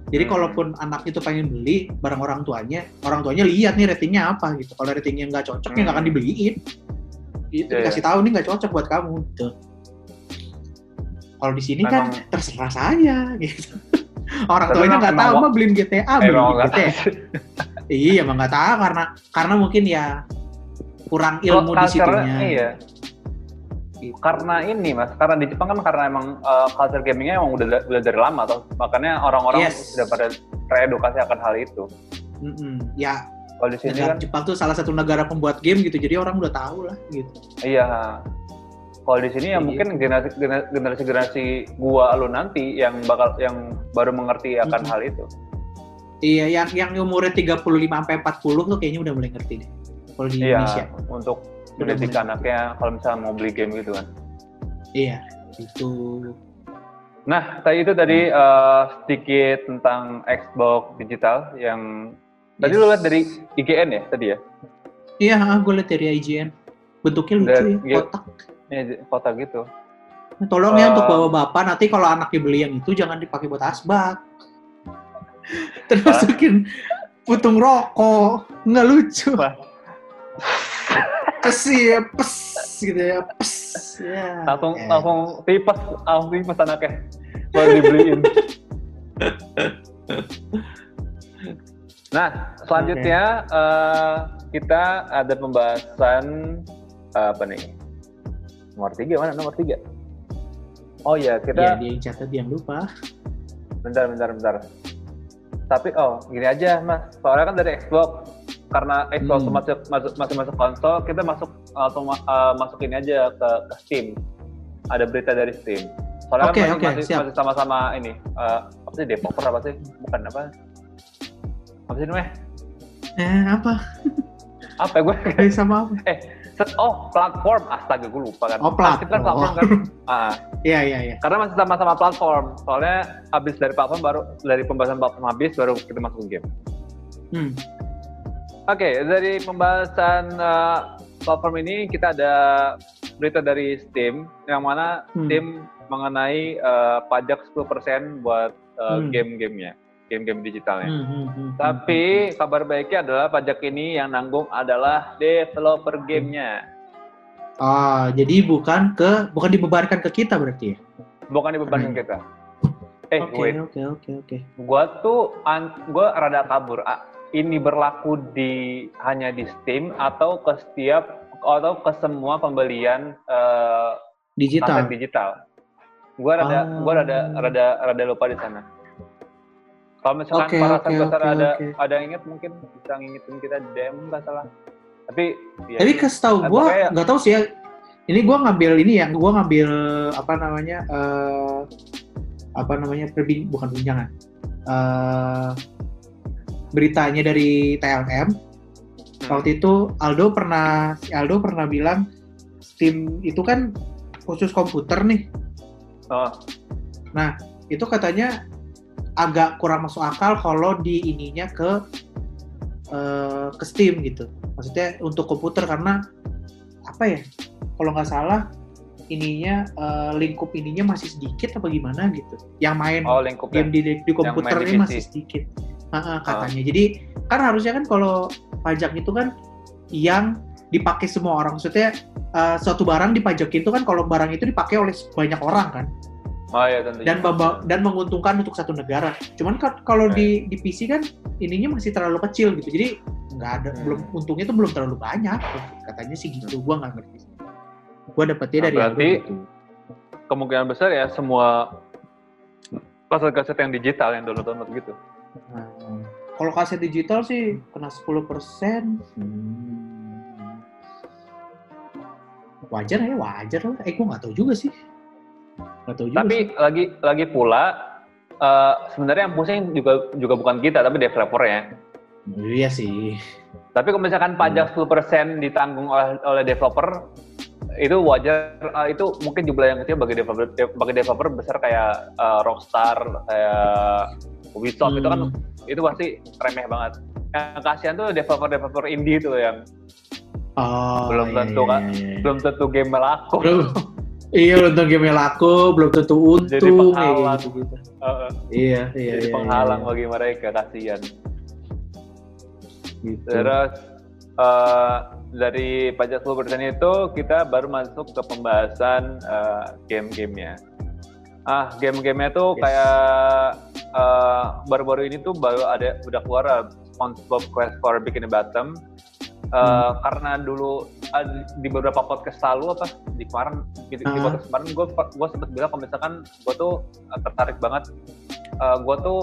Jadi Hmm. kalaupun anak itu pengen beli bareng orang tuanya, orang tuanya lihat nih ratingnya apa gitu. Kalau ratingnya nggak cocok ya nggak akan Hmm. dibeliin. Gitu, Iya, dikasih tahu nih nggak cocok buat kamu. Gitu. Kalau di sini kan terserah saya gitu. (laughs) Orang tuanya nggak tahu mah beliin GTA, beliin GTA. Iya, emang nggak tahu karena karena mungkin ya kurang ilmu di situnya. Iya. Karena ini mas, karena di Jepang kan karena emang uh, culture gamingnya emang udah udah dari lama toh, makanya orang-orang Yes. sudah pada teredukasi akan hal itu. Mm-mm. Ya, Kalau di sini negara kan, Jepang tuh salah satu negara pembuat game gitu, jadi orang udah tahu lah gitu. iya. Kalau di sini ya mungkin generasi generasi generasi gua lu nanti yang bakal yang baru mengerti akan Mhm. hal itu. Iya, yang yang umurnya 35 sampai 40 tuh kayaknya udah mulai ngerti deh. Kalau di Iya, Indonesia. untuk mendidik anaknya kalau misalnya mau beli game gitu kan. Iya, itu. Nah, tadi itu tadi eh, sedikit tentang Xbox digital yang tadi Yes. lu lihat dari IGN ya tadi ya? Iya, gue liat dari IGN. Bentuknya lucu Dan- ya, iya. kotak. Ini kota gitu. Nah, Tolong ya Eh. untuk bawa bapak nanti kalau anaknya beli yang itu jangan dipakai buat asbak. Termasukin putung rokok, nggak lucu. Pesi ya, pes gitu ya, pes. Ya. Langsung ya. langsung tipes, langsung tipes anaknya. Baru dibeliin. (laughs) nah, selanjutnya eh, kita ada pembahasan eh, apa nih? Nomor tiga mana? Nomor tiga. Oh iya, Iya, kita dia yang catat dia yang lupa. bentar, bentar, bentar. Tapi oh gini aja mas, soalnya kan dari Xbox karena Xbox Hmm. masuk masuk masih masuk konsol, kita masuk langsung ma- eh, masukin aja ke, ke Steam. Ada berita dari Steam. Soalnya kan masih, oke, masih, siap. masih sama-sama ini eh, apa sih developer apa sih? Bukan apa? Apa sih namanya? Eh, apa? Apa ya gue? (laughs) Eh, sama apa? Set- oh platform, astaga gue lupa kan. Oh, Kita kan platform kan. (laughs) Ah, Iya, iya, iya. karena masih sama-sama platform. Soalnya habis dari platform baru dari pembahasan platform habis baru kita masuk game. Hmm. Oke, dari pembahasan uh, platform ini kita ada berita dari Steam yang mana Hmm. Steam mengenai uh, pajak 10% buat uh, Hmm. game-gamenya, game-game digitalnya. Hmm, hmm, hmm, Tapi kabar baiknya adalah pajak ini yang nanggung adalah developer gamenya, Ah, jadi bukan ke bukan dibebankan ke kita berarti ya? bukan dibebankan Keren. kita. Eh, Oke, oke, oke, oke. gua tuh an- gua rada kabur. Ini berlaku di hanya di Steam atau ke setiap atau ke semua pembelian uh, Digital. aset digital. Gua rada Ah. gua rada rada rada lupa di sana. Kalau misalkan Oke, para oke, subscriber oke, ada oke. ada yang inget mungkin bisa ngingetin kita DM nggak salah. Tapi ya, Tapi tahu Eh, gue nggak tahu sih ya. Ini gue ngambil ini ya, gue ngambil apa namanya eh apa namanya perbin bukan perbincangan. eh beritanya dari TLM. Hmm. Waktu itu Aldo pernah si Aldo pernah bilang Steam itu kan khusus komputer nih. oh, Itu katanya agak kurang masuk akal kalau di ininya ke eh, ke Steam gitu. Maksudnya untuk komputer karena apa ya? Kalau nggak salah ininya eh, lingkup ininya masih sedikit apa gimana gitu. Yang main oh game di, di di ini PC. masih sedikit. Ah, katanya. Jadi kan harusnya kan kalau pajak itu kan yang dipakai semua orang. Maksudnya eh, suatu barang dipajakin itu kan kalau barang itu dipakai oleh banyak orang kan Oh iya tentunya. dan bamba- dan menguntungkan untuk satu negara. Cuman kalau di di PC kan ininya masih terlalu kecil gitu. Jadi nggak ada Hmm. belum untungnya itu belum terlalu banyak. Katanya sih gitu. Gua nggak ngerti. Gua dapetnya Nah, dari berarti gitu. kemungkinan besar ya semua kaset-kaset yang digital yang download-download gitu. Nah, kalau kaset digital sih kena 10%. Hmm. Wajar ya, wajar lah. Eh, gua nggak tahu juga sih. Nggak tahu juga. Tapi sih. lagi lagi pula eh, sebenarnya yang pusing juga juga bukan kita tapi developernya. Iya sih. Tapi kalau misalkan pajak 10% ditanggung oleh, oleh developer itu wajar eh, itu mungkin jumlah yang kecil bagi developer bagi developer besar kayak eh, Rockstar kayak Ubisoft itu kan Hmm. itu pasti remeh banget. Yang kasihan tuh developer-developer indie tuh yang Oh, belum iya, tentu iya, kan iya, iya. belum tentu game laku. Belum. Iya, belum tentu game laku, belum tentu untung. Jadi penghalang. gitu-gitu. Eh, Iya, iya. jadi iya, penghalang iya, bagi mereka kasihan. Gitu. Terus eh, dari pajak 10% itu kita baru masuk ke pembahasan eh, game-gamenya. Ah, game-gamenya tuh Yes. kayak eh, baru-baru ini tuh baru ada udah keluar eh, SpongeBob Quest for Bikini Bottom. Eh, Hmm. Karena dulu eh, di beberapa podcast lalu apa di kemarin di, di Ah. podcast kemarin gue gue sempat bilang kalau misalkan gue tuh eh, tertarik banget. gue tuh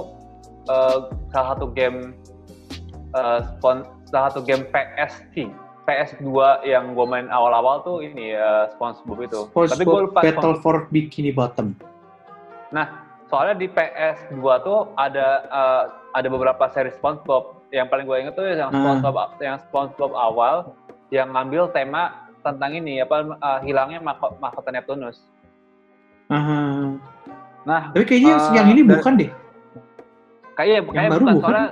eh, salah satu game eh, spon- salah satu game PSP PS2 yang gue main awal-awal tuh ini ya SpongeBob itu. Tapi gue SpongeBob lupa Battle for Bikini Bottom. soalnya di PS2 tuh ada uh, ada beberapa seri SpongeBob yang paling gue inget tuh yang Hmm. SpongeBob yang SpongeBob awal yang ngambil tema tentang ini apa uh, hilangnya mahkota, mahkota Neptunus. Aha. Nah, Tapi kayaknya Eh, yang ini bukan deh. kayaknya kayaknya baru bukan, bukan? soalnya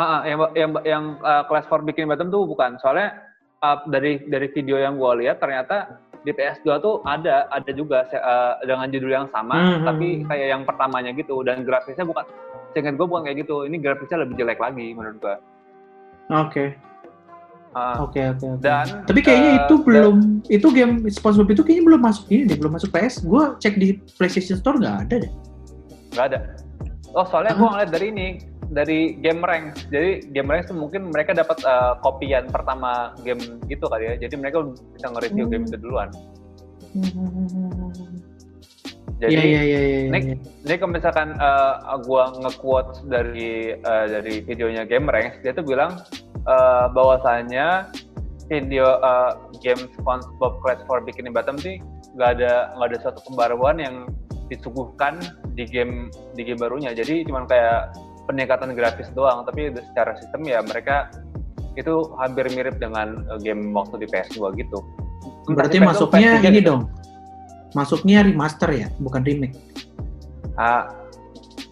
Ah, ah, yang yang yang uh, Class 4 bikin bottom tuh bukan. Soalnya uh, dari dari video yang gue lihat ternyata di PS2 tuh ada ada juga uh, dengan judul yang sama Hmm. tapi kayak yang pertamanya gitu dan grafisnya bukan seingat gue bukan kayak gitu ini grafisnya lebih jelek lagi menurut gue Oke. Oke, oke, dan Tapi kayaknya eh, itu dan- belum itu game SpongeBob itu kayaknya belum masuk ini deh, belum masuk PS. Gua cek di PlayStation Store nggak ada deh. nggak ada oh soalnya gue ngeliat dari ini dari game rank jadi game rank tuh mungkin mereka dapat uh, kopian pertama game itu kali ya jadi mereka bisa nge-review Hmm. game itu duluan jadi Iya, iya, iya, iya. Nick, iya. Jadi kalau misalkan uh, gua nge-quote dari uh, dari videonya Game Ranks, dia tuh bilang uh, bahwasanya video uh, game SpongeBob Clash for Bikini Bottom sih nggak ada nggak ada suatu pembaruan yang disuguhkan di game di game barunya. Jadi cuman kayak peningkatan grafis doang, tapi secara sistem ya mereka itu hampir mirip dengan uh, game waktu di PS2 gitu. Entah Berarti di PS2, masuknya PS3 ini gitu. dong. Masuknya remaster ya, bukan remake. Ah,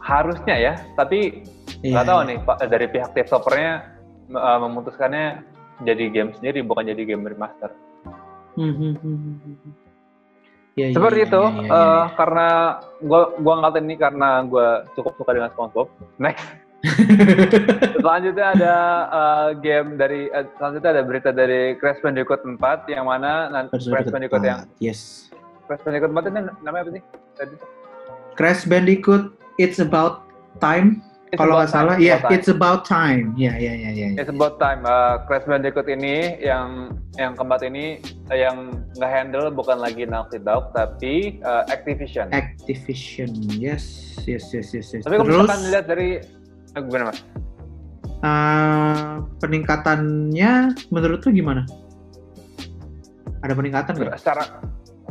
harusnya ya, tapi Iya, nggak tahu iya. nih Pak dari pihak developernya uh, memutuskannya jadi game sendiri bukan jadi game remaster. Hmm, hmm, hmm, iya, Seperti iya, itu iya, iya, uh, karena gua gua ngatakan ini karena gua cukup suka dengan SpongeBob. Next. (laughs) selanjutnya ada uh, game dari uh, selanjutnya ada berita dari Crash Bandicoot 4 yang mana Crash Crash Bandicoot Bandicoot yang 4, yes. Crash Bandicoot 4 ini namanya apa sih? Tadi. Crash Bandicoot It's About Time. It's Kalau nggak salah, time, iya, about time. It's About Time. Iya, iya, iya, iya. It's about time. Uh, Crash Bandicoot ini yang yang keempat ini uh, yang nggak handle bukan lagi Naughty Dog tapi uh, Activision. Activision, yes, yes, yes, yes, yes. tapi kalau Terus misalkan lihat dari eh, gimana mas? eh, peningkatannya menurut lu gimana? Ada peningkatan nggak? Secara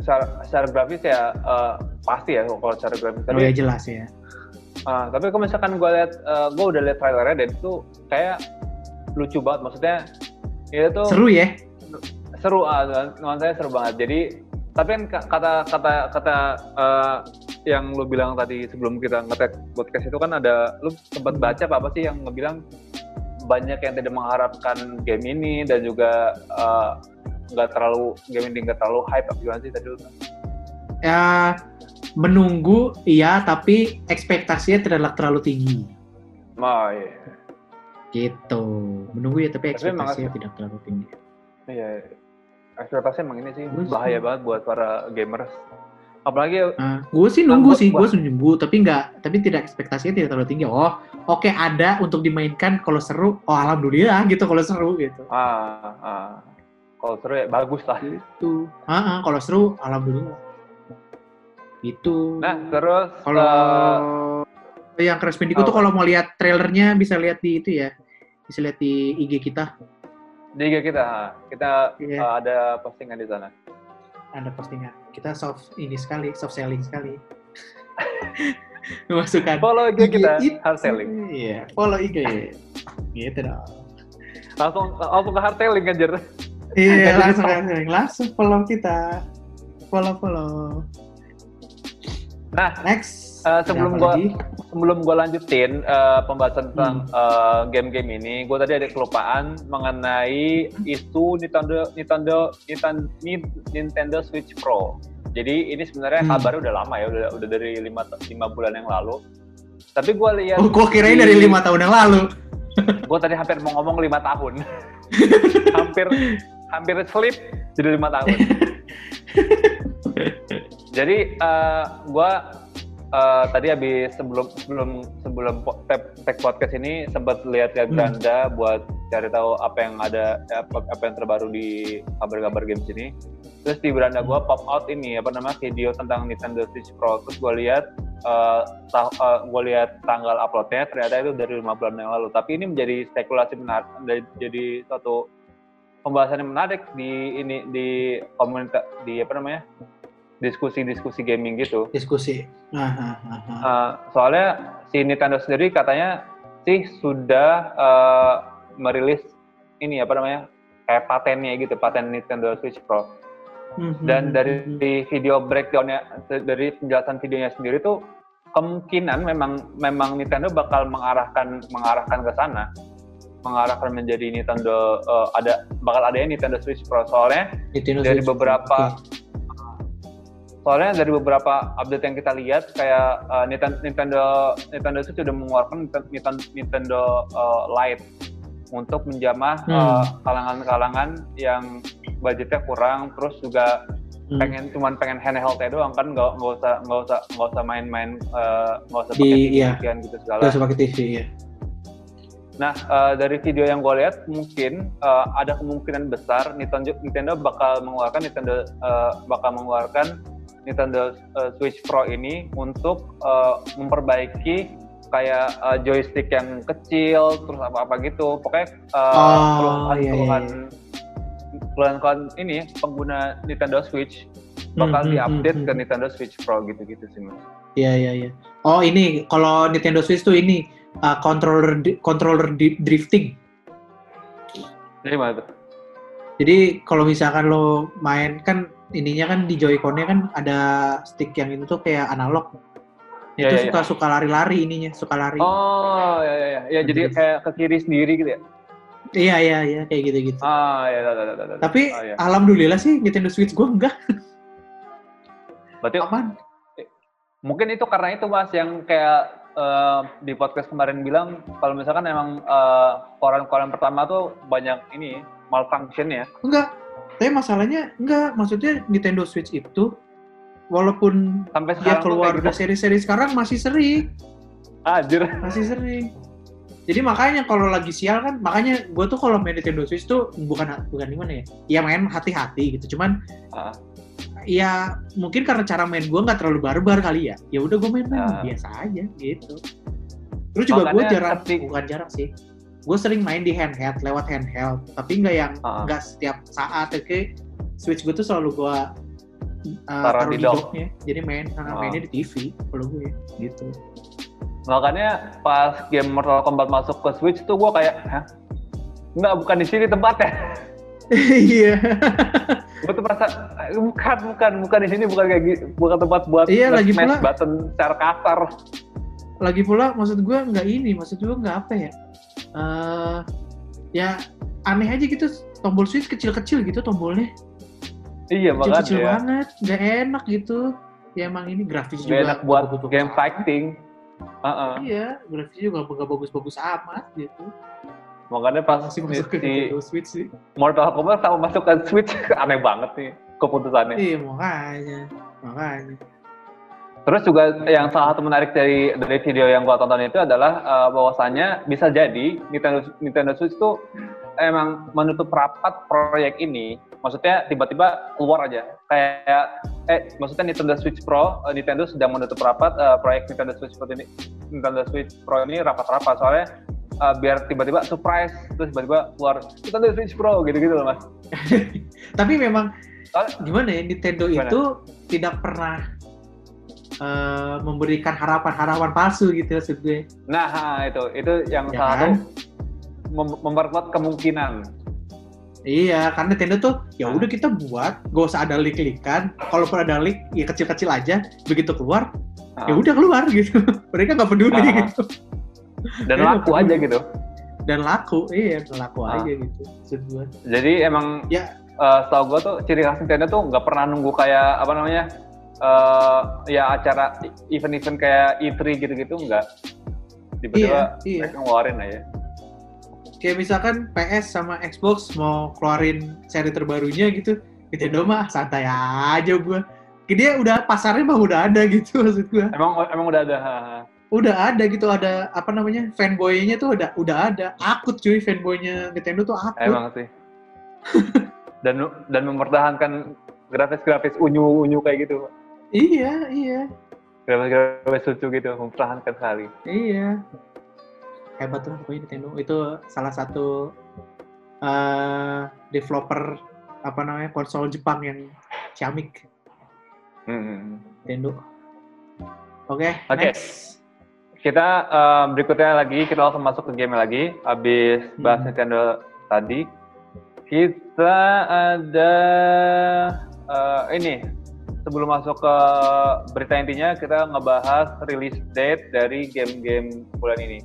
secara, secara grafis ya uh, pasti ya kalau secara grafis. Oh Tapi ya jelas ya. Uh, tapi kalau misalkan gue lihat uh, gue udah lihat trailernya dan itu kayak lucu banget. Maksudnya itu Seru ya? seru ah nuansa saya seru banget. Jadi tapi kan ka- kata kata kata eh, yang lu bilang tadi sebelum kita ngetek podcast itu kan ada lu sempat baca apa apa sih yang ngebilang banyak yang tidak mengharapkan game ini dan juga eh, nggak terlalu game ini nggak terlalu hype apa gimana sih tadi lu? Ya menunggu iya tapi ekspektasinya tidak terlalu tinggi. oh iya Gitu. Menunggu ya tapi Tapi ekspektasinya tidak terlalu tinggi. iya ekspektasi emang ini sih Bagus. bahaya banget buat para gamers apalagi Nah, gue sih Nah, nunggu gua- sih, gua- gue nunggu, tapi nggak, tapi tidak ekspektasinya tidak terlalu tinggi. Oh, oke ada untuk dimainkan kalau seru, oh alhamdulillah gitu kalau seru gitu. ah, ah kalau seru ya bagus lah Gitu. Ah, ah, kalau seru, alhamdulillah. Gitu. nah terus kalau eh, yang Crash Bandicoot tuh apa? kalau mau lihat trailernya bisa lihat di itu ya, bisa lihat di IG kita. di IG kita kita Iya. uh, ada postingan di sana. Ada postingan. Kita soft ini sekali, soft selling sekali. (laughs) Masukkan. Follow IG kita itu. hard selling. Iya, follow IG. gitu dong. Langsung langsung ke hard selling anjir. Iya, (laughs) jadi langsung stop. langsung langsung follow kita. Follow follow. Nah, Next. Ada sebelum gua- lagi? sebelum gue lanjutin uh, pembahasan tentang Hmm. uh, game-game ini, gue tadi ada kelupaan mengenai isu Nintendo Nintendo Nintendo, Nintendo Switch Pro. Jadi ini sebenarnya Hmm. kabarnya udah lama ya, udah udah dari lima lima bulan yang lalu. Tapi gue lihat, Oh, gua kirain dari lima tahun yang lalu. (laughs) gue tadi hampir mau ngomong lima tahun, (laughs) hampir hampir slip jadi lima tahun. (laughs) Jadi eh gue eh, tadi habis sebelum sebelum sebelum tag podcast ini sempat lihat lihat Hmm. beranda buat cari tahu apa yang ada apa, apa yang terbaru di kabar-kabar games ini. Terus di beranda gue pop out ini apa namanya video tentang Nintendo Switch Pro. Terus gue lihat eh ta- eh, gue lihat tanggal uploadnya ternyata itu dari lima bulan yang lalu. Tapi ini menjadi spekulasi menarik, jadi suatu pembahasan yang menarik di ini di komunitas di apa namanya diskusi-diskusi gaming gitu. Diskusi. Nah, nah. Uh, soalnya si Nintendo sendiri katanya sih sudah uh, merilis ini apa namanya kayak patennya gitu, paten Nintendo Switch Pro. Mhm, Dan dari mhm. di video breakdownnya, dari penjelasan videonya sendiri tuh kemungkinan memang memang Nintendo bakal mengarahkan mengarahkan ke sana, mengarahkan menjadi Nintendo uh, ada bakal ada Nintendo Switch Pro soalnya Nintendo dari Switch. beberapa- Oke. Soalnya dari beberapa update yang kita lihat kayak uh, Nintendo Nintendo Nintendo Switch sudah mengeluarkan Nintendo, Nintendo uh, Lite untuk menjamah Hmm. uh, kalangan-kalangan yang budgetnya kurang terus juga Hmm. pengen cuman pengen handheldnya doang kan nggak nggak usah nggak usah nggak usah main-main uh, nggak usah Di- pakai iya. TV gitu segala Terus pakai TV ya. Nah, eh, dari video yang gue lihat, mungkin eh, ada kemungkinan besar Nintendo, Nintendo bakal mengeluarkan Nintendo eh, bakal mengeluarkan Nintendo eh, Switch Pro ini untuk eh, memperbaiki kayak eh, joystick yang kecil, terus apa-apa gitu. Pokoknya eh, Oh, keluhan iya, iya, keluhan keluhan ini pengguna Nintendo Switch bakal Hmm, hmm, diupdate hmm, ke hmm. Nintendo Switch Pro gitu-gitu sih mas. Iya, iya, iya. Oh, ini kalau Nintendo Switch tuh ini uh, controller controller drifting. Jadi mana tuh? Jadi kalau misalkan lo main kan ininya kan di Joy-Con-nya kan ada stick yang itu tuh kayak analog. Iya, itu iya, suka suka lari-lari ininya, suka lari. Oh, ya, ya, ya. ya jadi Gitu. kayak ke kiri sendiri gitu ya? Iya, iya, iya, kayak gitu-gitu. Ah, ya, ya, ya, ya, ya. Tapi Oh, ya. alhamdulillah sih Nintendo Switch gue enggak berarti aman. mungkin itu karena itu mas yang kayak eh, di podcast kemarin bilang kalau misalkan emang eh, koran-koran pertama tuh banyak ini malfunction ya. Enggak. Tapi masalahnya enggak, maksudnya Nintendo Switch itu walaupun Sampai dia keluar udah gitu. seri-seri sekarang masih sering, Anjir. masih sering. Jadi makanya kalau lagi sial kan, makanya gue tuh kalau main Nintendo Switch tuh bukan bukan gimana ya, ya main hati-hati gitu. Cuman Ah. ya mungkin karena cara main gue nggak terlalu barbar kali ya. Ya udah gue main-main Ah. biasa aja gitu. Terus juga gue jarang, ketik- bukan jarang sih. Gue sering main di handheld, lewat handheld. Tapi nggak yang Ah. nggak setiap saat. Oke, Switch gue tuh selalu gue uh, Taruh di di dock. docknya. Jadi main, Ah. karena mainnya di TV kalau gue gitu. Makanya pas game Mortal Kombat masuk ke Switch tuh gue kayak, hah? Enggak, bukan di sini tempatnya. (laughs) Iya. gue tuh merasa "Eh, bukan, bukan, bukan di sini, bukan kayak gitu, bukan tempat buat Iya, lagi smash pula- button secara kasar. Lagi pula maksud gue nggak ini, maksud gue nggak apa ya. Eh ya aneh aja gitu tombol Switch kecil-kecil gitu tombolnya. Iya, makanya. kecil-kecil banget, nggak enak gitu. Ya emang ini grafis Gak juga enak buat nggak bagus-bagus game fighting. Heeh. Iya, grafisnya juga nggak bagus-bagus amat gitu. Makanya pas Masih si, masuk ke si Switch sih. Mortal Kombat sama masuk ke Switch (laughs) aneh banget nih keputusannya. Iya makanya, makanya. Terus juga yang salah satu menarik dari dari video yang gua tonton itu adalah eh, bahwasannya bisa jadi Nintendo Nintendo Switch tuh emang menutup rapat proyek ini. Maksudnya tiba-tiba keluar aja kayak eh maksudnya Nintendo Switch Pro eh, Nintendo sedang menutup rapat eh, proyek Nintendo Switch Pro ini Nintendo Switch Pro ini rapat-rapat soalnya eh, biar tiba-tiba surprise terus tiba-tiba keluar Nintendo Switch Pro gitu-gitu loh mas. (laughs) Tapi memang Soalnya- gimana ya Nintendo Gimana? itu tidak pernah eh, memberikan harapan-harapan palsu gitu maksud gue. Nah itu itu yang Ya salah kan? mem- memperkuat kemungkinan. Iya, karena Nintendo tuh ya Nah. udah kita buat, gak usah ada leak-leakan. Kalaupun ada leak, ya kecil-kecil aja. Begitu keluar, ya Ah. udah keluar (laughs) gitu. Mereka nggak peduli Ah. gitu. dan laku aja gitu. Dan laku, iya laku Ah. aja gitu. Jadi emang Ya. eh, setahu gue tuh ciri khas Nintendo tuh nggak pernah nunggu kayak apa namanya eh ya acara event-event kayak E3 gitu-gitu nggak. Tiba-tiba Iya, iya. mereka ngeluarin aja. Kayak misalkan PS sama Xbox mau keluarin seri terbarunya gitu, Nintendo mah santai aja gue. Dia udah pasarnya mah udah ada gitu maksud gue. Emang emang udah ada. Udah ada gitu ada apa namanya fanboynya tuh udah udah ada. Akut cuy fanboynya Nintendo tuh akut. Emang sih. (laughs) dan dan mempertahankan grafis-grafis unyu-unyu kayak gitu. Iya iya Grafis-grafis lucu gitu, mempertahankan sekali. iya. Hebat lah pokoknya Nintendo itu salah satu eh developer apa namanya konsol Jepang yang ciamik. Hmm. Nintendo. Oke, Oke. next. Kita eh, berikutnya lagi kita langsung masuk ke game lagi. Habis bahas Hmm. Nintendo tadi, kita ada eh, ini sebelum masuk ke berita intinya kita ngebahas release date dari game-game bulan ini.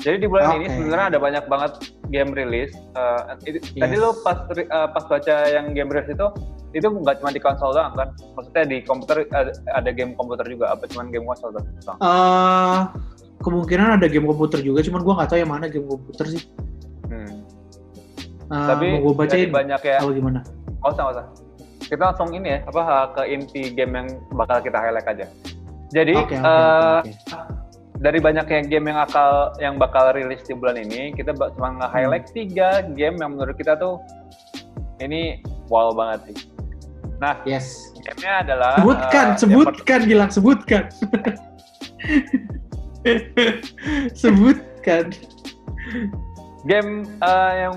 Jadi di bulan ini Oke. sebenarnya ada banyak banget game rilis. Eh, itu- Tadi Yes. lo pas eh, pas baca yang game rilis itu itu nggak cuma di konsol doang kan? Maksudnya di komputer ada, ada game komputer juga apa cuma game konsol doang? Eh, kemungkinan ada game komputer juga, cuman gua nggak tahu yang mana game komputer sih. Hmm. Eh, Tapi mau gue bacain banyak ya. atau gimana? Nggak usah, nggak usah. Kita langsung ini ya, apa ke inti game yang bakal kita highlight aja. Jadi Oke, oke, eh, oke, oke. dari banyaknya game yang akal yang bakal rilis di bulan ini, kita cuma nge-highlight Hmm. tiga game yang menurut kita tuh ini wow banget sih. Nah, Yes. gamenya adalah Sebutkan, eh, yang sebutkan, Gilang, sebutkan. (laughs) sebutkan. game eh, yang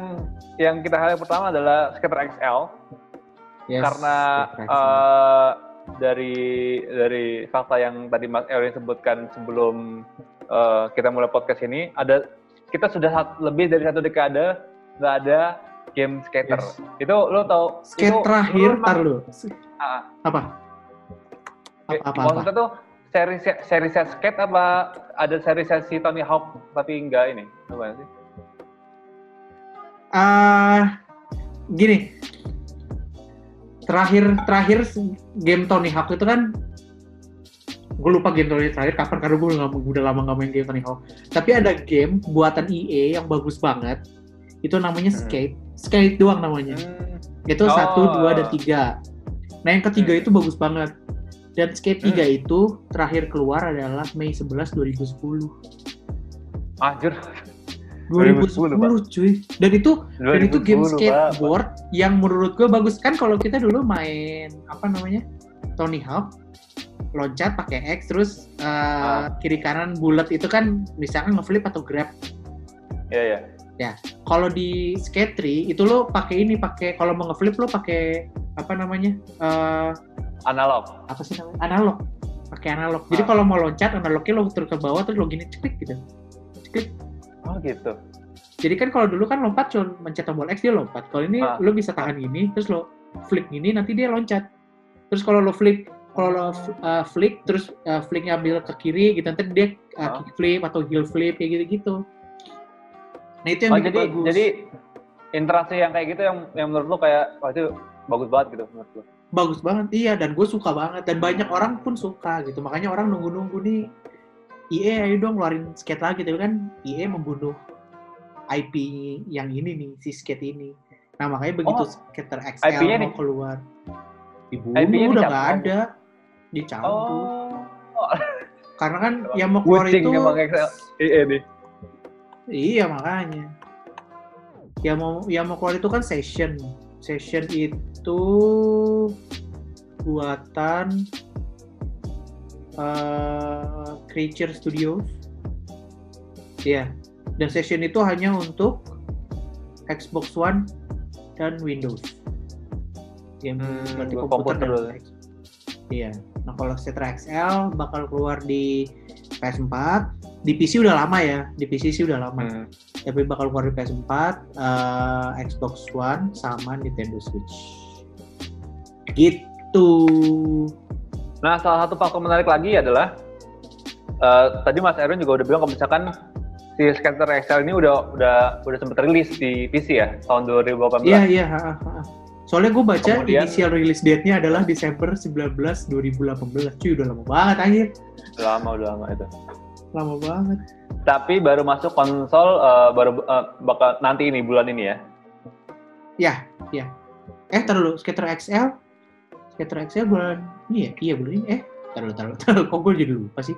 yang kita highlight pertama adalah Skater XL Yes. karena eh, dari dari fakta yang tadi Mas Erwin sebutkan sebelum eh, kita mulai podcast ini ada kita sudah sat- lebih dari satu dekade nggak ada game skater Yes. itu lo tau skate itu, terakhir, lo tar lu. Ah, Apa? Apa, apa, apa? maksudnya tuh seri seri skate apa ada seri si Tony Hawk tapi enggak ini apa sih Ah, gini. Terakhir terakhir game Tony Hawk itu kan gue lupa game Tony terakhir kapan karena gue udah, udah lama nggak main game Tony Hawk. Tapi ada game buatan EA yang bagus banget. Itu namanya Hmm. Skate. Skate doang namanya. Hmm, Itu Oh. satu, dua, ada tiga. Nah yang ketiga Hmm. itu bagus banget. Dan Skate 3 Hmm. itu terakhir keluar adalah Mei 11 2010. anjir 2010, 2010, cuy. Dan itu dan itu game 2010, Pak. skateboard yang menurut gue bagus kan kalau kita dulu main apa namanya Tony Hawk loncat pakai X terus uh, kiri kanan bulat itu kan misalkan ngeflip atau grab Iya ya. kalau di skate 3 itu lo pakai ini pakai kalau mau ngeflip lo pakai apa namanya uh, Analog. apa sih namanya analog pakai analog jadi Ah. kalau mau loncat analognya lo turun ke bawah terus lo gini ceklik gitu ceklik Oh gitu. Jadi kan kalau dulu kan lompat cuma mencet tombol X dia lompat. Kalau ini Ah. lo bisa tahan gini, terus lo flick gini, nanti dia loncat. Terus kalau lo flick, kalau lo uh, flick, terus uh, flicknya ambil ke kiri, gitu nanti dia uh, Ah. kick flip atau heel flip kayak gitu-gitu. Nah itu yang Oh jadi bagus. jadi interaksi yang kayak gitu yang yang menurut lo kayak wah itu bagus banget gitu menurut lo. bagus banget, iya. Dan gue suka banget. Dan banyak orang pun suka gitu. Makanya orang nunggu-nunggu nih. EA ayo dong ngeluarin skate lagi, tapi kan EA membunuh IP yang ini nih, si skate ini. Nah makanya begitu Oh, skater XL IP-nya mau nih? keluar, dibunuh IP-nya udah nggak ada, dicabut. Oh. (laughs) Karena kan yang mau keluar Kucing itu. Iya nih. iya makanya. Yang mau yang mau keluar itu kan session, session itu buatan eh, Creature Studios. Iya. Dan session itu hanya untuk Xbox One dan Windows. Game Hmm, berarti komputer, dan Iya. Nah kalau Cetra XL bakal keluar di PS4. Di PC udah lama ya. Di PC sih udah lama. Hmm. Tapi bakal keluar di PS4, eh, Xbox One sama Nintendo Switch. Gitu. Nah, salah satu faktor menarik lagi adalah eh, tadi Mas Erwin juga udah bilang kalau misalkan si Skater XL ini udah udah udah sempat rilis di PC ya tahun 2018. Iya iya. Soalnya gue baca Kemudian- initial release date-nya adalah Desember 19 2018. Cuy udah lama banget anjir. Udah lama udah lama itu. Lama banget. Tapi baru masuk konsol eh, baru eh, bakal nanti ini bulan ini ya. Ya, ya. Eh, taruh dulu. Skater XL. Skater XL bulan ini ya? Iya, bulan ini. Eh, taruh taruh (laughs) taruh. Kok gue jadi lupa sih?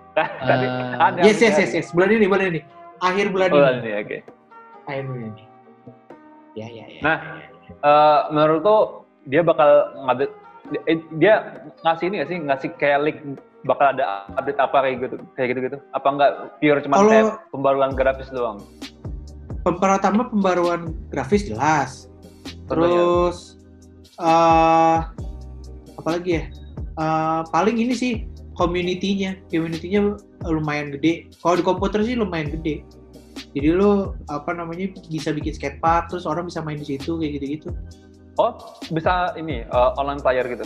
(laughs) Tadi ada yes, yes, yes, yes. Bulan ini, bulan ini. Akhir bulan Bulan ini. ini oke. Akhir bulan ini. Ya, ya, ya. Nah, Eh, menurut lo dia bakal ngambil eh, dia ngasih ini gak sih ngasih kayak leak bakal ada update apa kayak gitu kayak gitu gitu apa enggak pure cuma Kalau- kayak pembaruan grafis doang pertama pembaruan grafis jelas. Terus eh apa lagi ya? eh, paling ini sih community-nya. Community-nya lumayan gede. Kalau di komputer sih lumayan gede. Jadi lo apa namanya bisa bikin skatepark, terus orang bisa main di situ kayak gitu-gitu. Oh, bisa ini uh, online player gitu.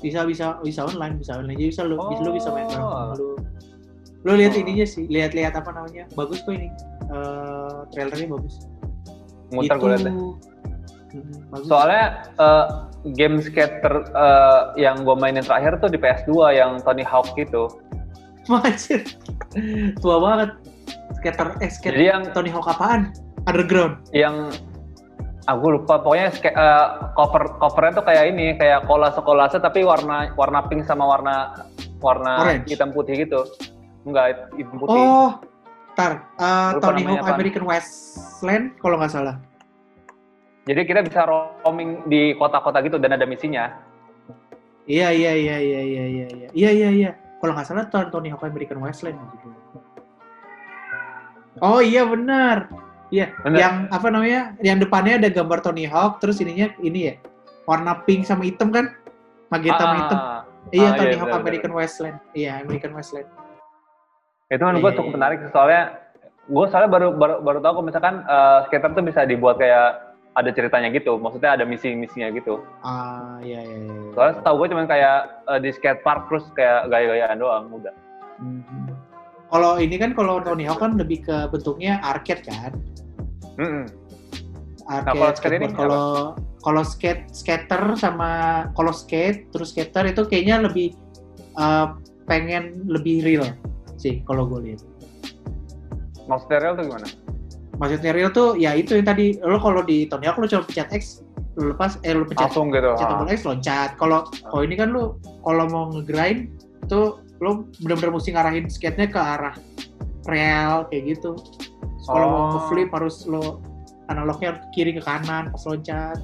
Bisa bisa bisa online, bisa online. Jadi bisa lo bisa lo bisa main bareng Oh. lo. Lo lihat Oh. ininya sih, lihat-lihat apa namanya? Bagus kok ini. Eh trailernya bagus. Muter gue liat deh. Hmm, bagus. Soalnya uh, game skater uh, yang gue mainin terakhir tuh di PS2 yang Tony Hawk gitu. Anjir. Tua banget. Skater, eh skater Jadi yang Tony Hawk apaan? Underground. yang aku lupa pokoknya ska- uh, cover covernya tuh kayak ini kayak kolase kolase tapi warna warna pink sama warna warna Orange. hitam putih gitu. Enggak hitam putih. Oh, tar. eh, Lupa Tony Hawk. American Wasteland kalau nggak salah. Jadi kita bisa roaming di kota-kota gitu dan ada misinya. Iya iya iya iya iya iya iya iya iya iya. Kalau nggak salah Ton- Tony Hawk American Wasteland gitu. Oh iya benar. Iya, Benar. yang apa namanya? Yang depannya ada gambar Tony Hawk, terus ininya ini ya, warna pink sama hitam kan? Magenta sama hitam. Ah, Iya, ah, Tony iya, Hawk benar, American Wasteland. Iya, American Wasteland. itu kan Iya, gue iya, cukup iya. menarik sih, soalnya gue soalnya baru baru baru tahu kalau misalkan uh, skater tuh bisa dibuat kayak ada ceritanya gitu, maksudnya ada misi-misinya gitu. Ah, iya iya iya. Soalnya setahu gue cuma kayak uh, di skate park terus kayak gaya-gayaan doang udah. Mhm. Kalau ini kan kalau Tony Hawk kan lebih ke bentuknya arcade kan? Mm-mm. Arcade. kalau skate ini. Kalau kalau skate skater sama kalau skate terus skater itu kayaknya lebih eh, pengen lebih real sih kalau gue lihat. Maksudnya real tuh gimana? Maksudnya real tuh ya itu yang tadi lo kalau di Tony Hawk lo cuma pencet X lo lepas eh lo pencet Langsung gitu. pencet ah. tombol X loncat. Kalau kalau ini kan lo kalau mau ngegrind tuh lo benar-benar mesti ngarahin skate-nya ke arah real kayak gitu. Kalau mau Oh. ngeflip harus lo analognya ke kiri ke kanan pas loncat.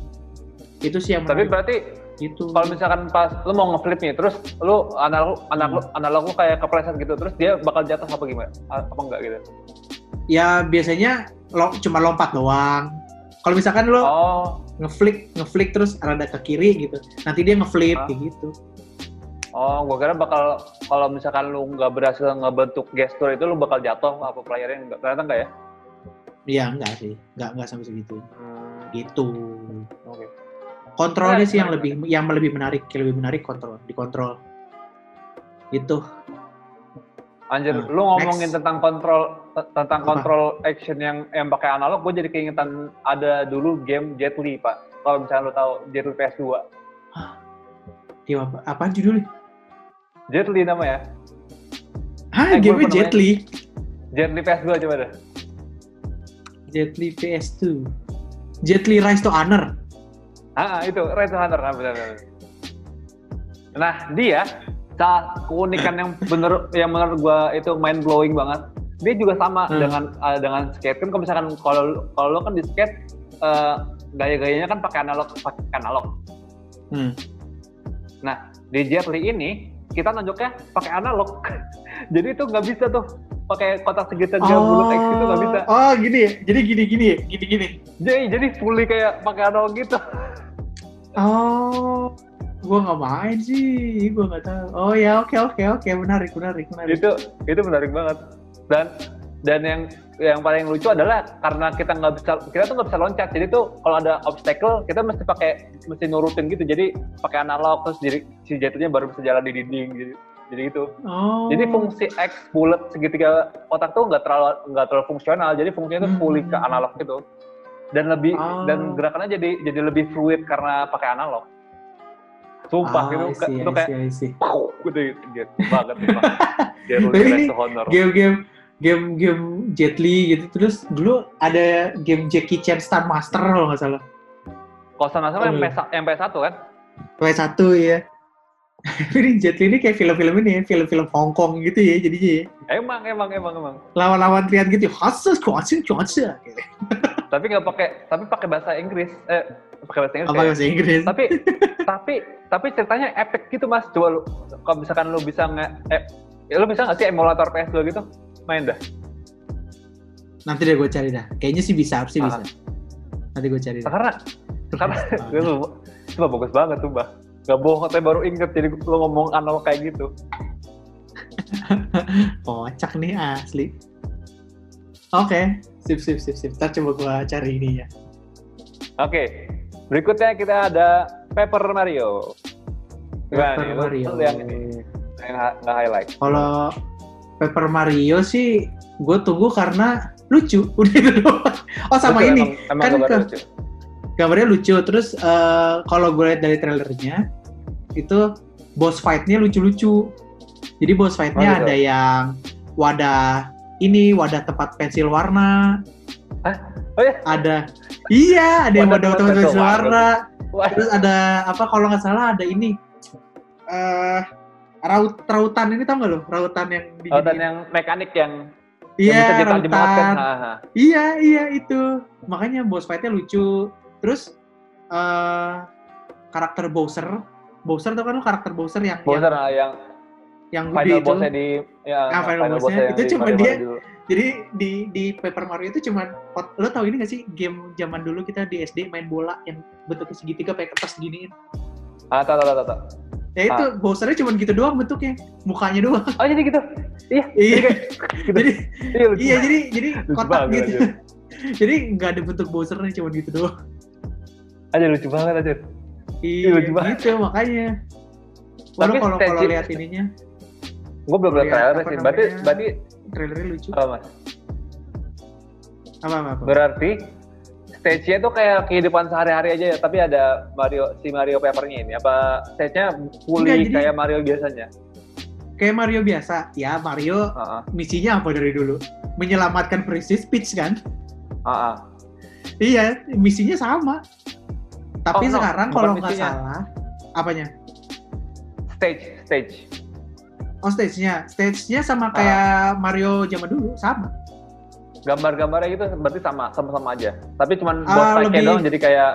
Itu sih yang Tapi menarik berarti gitu. kalau misalkan pas lu mau ngeflip nih, terus lu analog analog Hmm. analog lu kayak kepleset gitu, terus dia bakal jatuh apa gimana? Apa enggak gitu? Ya biasanya lo cuma lompat doang. Kalau misalkan lo Oh, ngeflick ngeflick terus rada ke kiri gitu, nanti dia ngeflip Ah. kayak gitu. oh, gua kira bakal kalau misalkan lu nggak berhasil ngebentuk gestur itu lu bakal jatuh apa playernya enggak? Ternyata enggak ya? Iya enggak sih, enggak enggak sampai segitu. Hmm, Gitu. Oke. Kontrolnya Ya, sih yang ya. lebih yang lebih menarik, yang lebih menarik kontrol, dikontrol. Gitu. Anjir, Nah, lu ngomongin next. tentang kontrol tentang Apa? kontrol action yang yang pakai analog, gue jadi keingetan ada dulu game Jet Li, Pak. Kalau misalnya lu tahu Jet Li PS2. Dia apa? Apaan judulnya? Jet Li namanya. Hah, Eh, game Jet. Li. Jet Li PS2 coba deh. Jet Li PS2. Jet Li Rise to Honor. Ah, itu Red Hunter, nah, benar, benar. Nah, dia salah keunikan yang bener yang menurut gua itu mind blowing banget. Dia juga sama Hmm. dengan uh, dengan skate kan kalau misalkan kalau kalau lo kan di skate uh, gaya-gayanya kan pakai analog pakai analog. Hmm. Di Jet Li ini kita nunjuknya pakai analog. (laughs) Jadi itu nggak bisa tuh pakai kotak segitiga bulat X itu nggak bisa. Oh, gini ya. Jadi gini gini. Gini gini. Jadi jadi fully kayak pakai analog gitu. Oh, gua nggak main sih, gua nggak tahu. Oh ya, oke oke oke, menarik menarik menarik. itu itu menarik banget dan dan yang yang paling lucu adalah karena kita nggak bisa kita tuh nggak bisa loncat jadi tuh kalau ada obstacle kita mesti pakai mesti nurutin gitu jadi pakai analog terus jadi si jatuhnya baru bisa jalan di dinding jadi jadi gitu Oh. jadi fungsi X bulat segitiga otak tuh nggak terlalu nggak terlalu fungsional jadi fungsinya tuh fully ke Hmm. analog gitu dan lebih Oh. dan gerakannya jadi jadi lebih fluid karena pakai analog sumpah Ah, gitu I see, itu I kayak see, I see. (laughs) gitu gitu banget really (laughs) ini. Game-game game-game Jet Li gitu terus dulu ada game Jackie Chan Star Master kalau nggak salah. Kalau sama yang Oh, iya. PS yang PS1 kan? PS1 ya. (laughs) ini Jet Li ini kayak film-film ini ya, film-film Hong Kong gitu ya jadinya ya. Emang emang emang emang. Lawan-lawan teriak gitu, hasil kuasin cuaca. Tapi nggak pakai tapi pakai bahasa Inggris. Eh pakai bahasa Inggris. Apa ya. bahasa Inggris? Tapi (laughs) tapi tapi ceritanya epic gitu mas. Coba lu kalau misalkan lu bisa nge eh, ya lu bisa nggak sih emulator PS2 gitu main dah. Nanti deh gue cari dah. Kayaknya sih bisa, sih bisa. Nanti gue cari dah. Karena (laughs) karena gue lu (laughs) coba bagus banget tuh bah. Gak bohong, tapi baru inget jadi lo ngomong analog kayak gitu. Kocak nih asli. Oke, sip sip sip sip. Ntar coba gua cari ini ya. Oke, berikutnya kita ada Paper Mario. Gimana Paper nih? Mario. yang ini yang nggak highlight. Kalau Paper Mario sih gue tunggu karena lucu. (laughs) Udah itu doang. Oh sama Lucu, ini. emang, emang kan ke- lucu. gambarnya lucu terus eh, kalau gue lihat dari trailernya itu boss fight-nya lucu-lucu jadi boss fight-nya Oh, gitu. ada yang wadah ini wadah tempat pensil warna Oh ya? ada iya ada yang pensil pensil warna terus ada apa kalau nggak salah ada ini eh raut rautan ini tau nggak lo rautan yang di dan yang mekanik yang, yang iya bisa ditajam banget kan. rautan. Iya, iya itu. Makanya boss fight-nya lucu. Terus eh karakter Bowser, Bowser tuh kan lo karakter Bowser yang Bowser yang, ah, yang yang final itu. bossnya di ya, Ah, final bossnya. bossnya yang Itu cuma dia- dulu. Jadi di di Paper Mario itu cuman pot- lo tau ini gak sih game zaman dulu kita di SD main bola yang bentuknya segitiga pakai kertas giniin. Ah, tahu tahu tahu tahu. Ya itu Bowsernya cuman gitu doang bentuknya, mukanya doang. Oh jadi gitu. Iya. (laughs) iya. Gitu. jadi Iya, lucu. iya jadi jadi Lucu kotak banget, gitu. (laughs) jadi nggak ada bentuk Bowsernya cuman gitu doang. Aja lucu banget aja. Iya, lucu banget. gitu makanya. Tapi kalau kalau lihat ininya, Gue belum lihat Lihat trailer sih. Berarti berarti trailernya lucu. apa mas? Apa apa apa? Berarti stage-nya tuh kayak kehidupan sehari-hari aja ya, tapi ada Mario si Mario Paper-nya ini. Apa stage-nya fully Enggak, jadi- kayak Mario biasanya? Kayak Mario biasa. Ya Mario Heeh. misinya apa dari dulu? Menyelamatkan Princess Peach kan? Heeh. Iya, misinya sama. Tapi Oh, no, sekarang kalau nggak salah, apanya? Stage, stage. Oh stage-nya, stage-nya Ah. sama kayak Mario zaman dulu, sama. Gambar-gambarnya gitu berarti sama, sama-sama aja. Tapi cuman Ah, boss fight-nya lebih- doang jadi kayak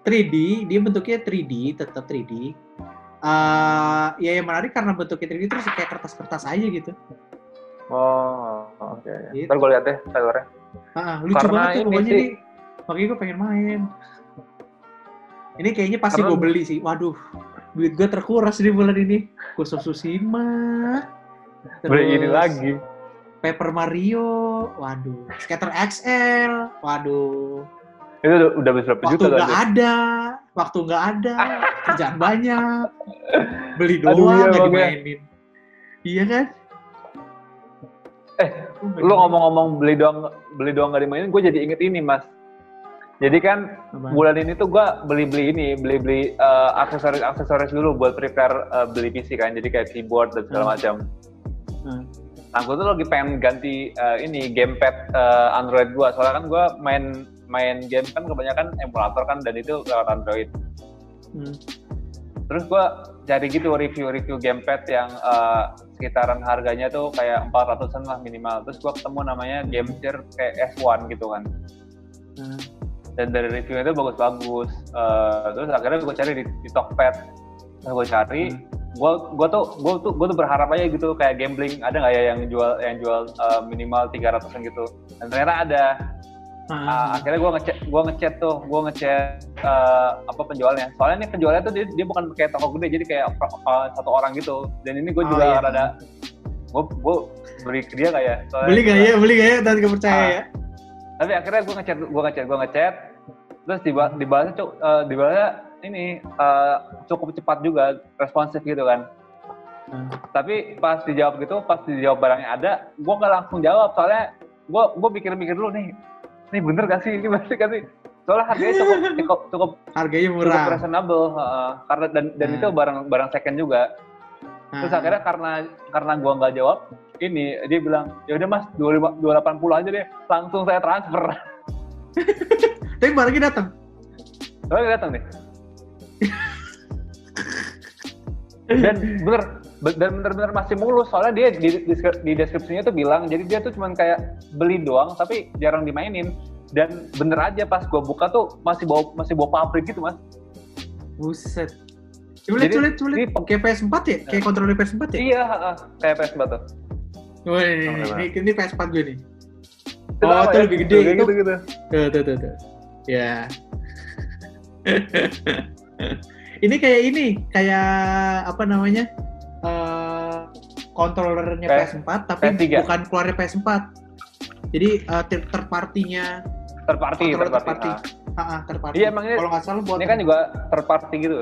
3D, dia bentuknya 3D, tetap 3D. Eh, ya yang menarik karena bentuknya 3D terus kayak kertas-kertas aja gitu. oh, oke. Gitu. Ntar gue lihat deh trailernya. Ah, lucu Karena banget tuh pokoknya sih- nih. Makanya gue pengen main. Ini kayaknya pasti Karena- gue beli sih. Waduh, duit gue terkuras di bulan ini. Khusus Tsushima. Beli ini terus lagi. Paper Mario. Waduh. Skater XL. Waduh. Itu udah, berapa Waktu juta nggak tadi? ada. Waktu nggak ada. Kerjaan banyak. Beli doang, iya, nggak Bang, ya. dimainin. Iya kan? Eh, Lu ngomong-ngomong beli doang beli doang gak dimainin, gue jadi inget ini mas. Jadi kan Apaan? bulan ini tuh gue beli-beli ini, beli-beli eh, aksesoris-aksesoris dulu buat prepare eh, beli PC kan, jadi kayak keyboard dan segala Hmm. macam. Hmm. Nah, gue tuh lagi pengen ganti eh, ini gamepad eh, Android gue, soalnya kan gue main main game kan kebanyakan emulator kan dan itu lewat Android. Hmm. Terus gue cari gitu review-review gamepad yang eh, sekitaran harganya tuh kayak 400-an lah minimal. Terus gue ketemu namanya Gamecheer kayak S1 gitu kan. Hmm. Dan dari reviewnya itu bagus-bagus. Eh, terus akhirnya gue cari di, di Tokped. Terus gue cari, gue gue tuh gue tuh gue tuh berharap aja gitu kayak gambling ada nggak ya yang jual yang jual eh, minimal 300-an gitu. Dan ternyata ada. Ah, akhirnya gue ngechat gue ngechat tuh gue ngechat eh, apa penjualnya soalnya ini penjualnya tuh dia, dia bukan kayak toko gede jadi kayak eh, satu orang gitu dan ini gue Oh, juga iya. rada gue gue beli ke dia kayak Soalnya beli gak ya? Beli gak ya? Tadi gak percaya Ah. ya? tapi akhirnya gue ngechat gue ngechat gue ngechat terus diba dibalasnya cuk eh, dibalasnya ini eh, cukup cepat juga responsif gitu kan Hmm. tapi pas dijawab gitu pas dijawab barangnya ada gue nggak langsung jawab soalnya gue gue pikir-pikir dulu nih ini bener gak sih ini bener gak sih soalnya harganya cukup (laughs) cukup cukup, Harganya cukup murah. reasonable heeh. karena dan dan Hmm. itu barang barang second juga terus Ah. akhirnya karena karena gua nggak jawab ini dia bilang ya udah mas dua delapan puluh aja deh langsung saya transfer (laughs) Tapi barangnya datang. soalnya datang deh dan bener be- dan bener-bener masih mulus soalnya dia di, di, di deskripsinya tuh bilang jadi dia tuh cuman kayak beli doang tapi jarang dimainin dan bener aja pas gua buka tuh masih bawa masih bawa pabrik gitu mas Buset. Lihat, Jadi, lihat. ini- Kayak PS4 ya? Kayak kontrol PS4 ya? iya heeh, kayak PS batu Wah, ini, Oh, ini, ini, ini PS4 gue nih. Oh, itu ya? lebih gede. Kayak Itu- gitu gitu Tuh, tuh, tuh, tuh. Ya. (laughs) ini kayak ini kayak apa namanya uh, kontrolernya PS- PS4 tapi PS3. bukan keluarnya PS4 jadi uh, third third party-nya third party, Controller third third party. party. Ah. ah, third party. Iya, emang ini- kalau nggak salah buat Ini kan juga third party gitu.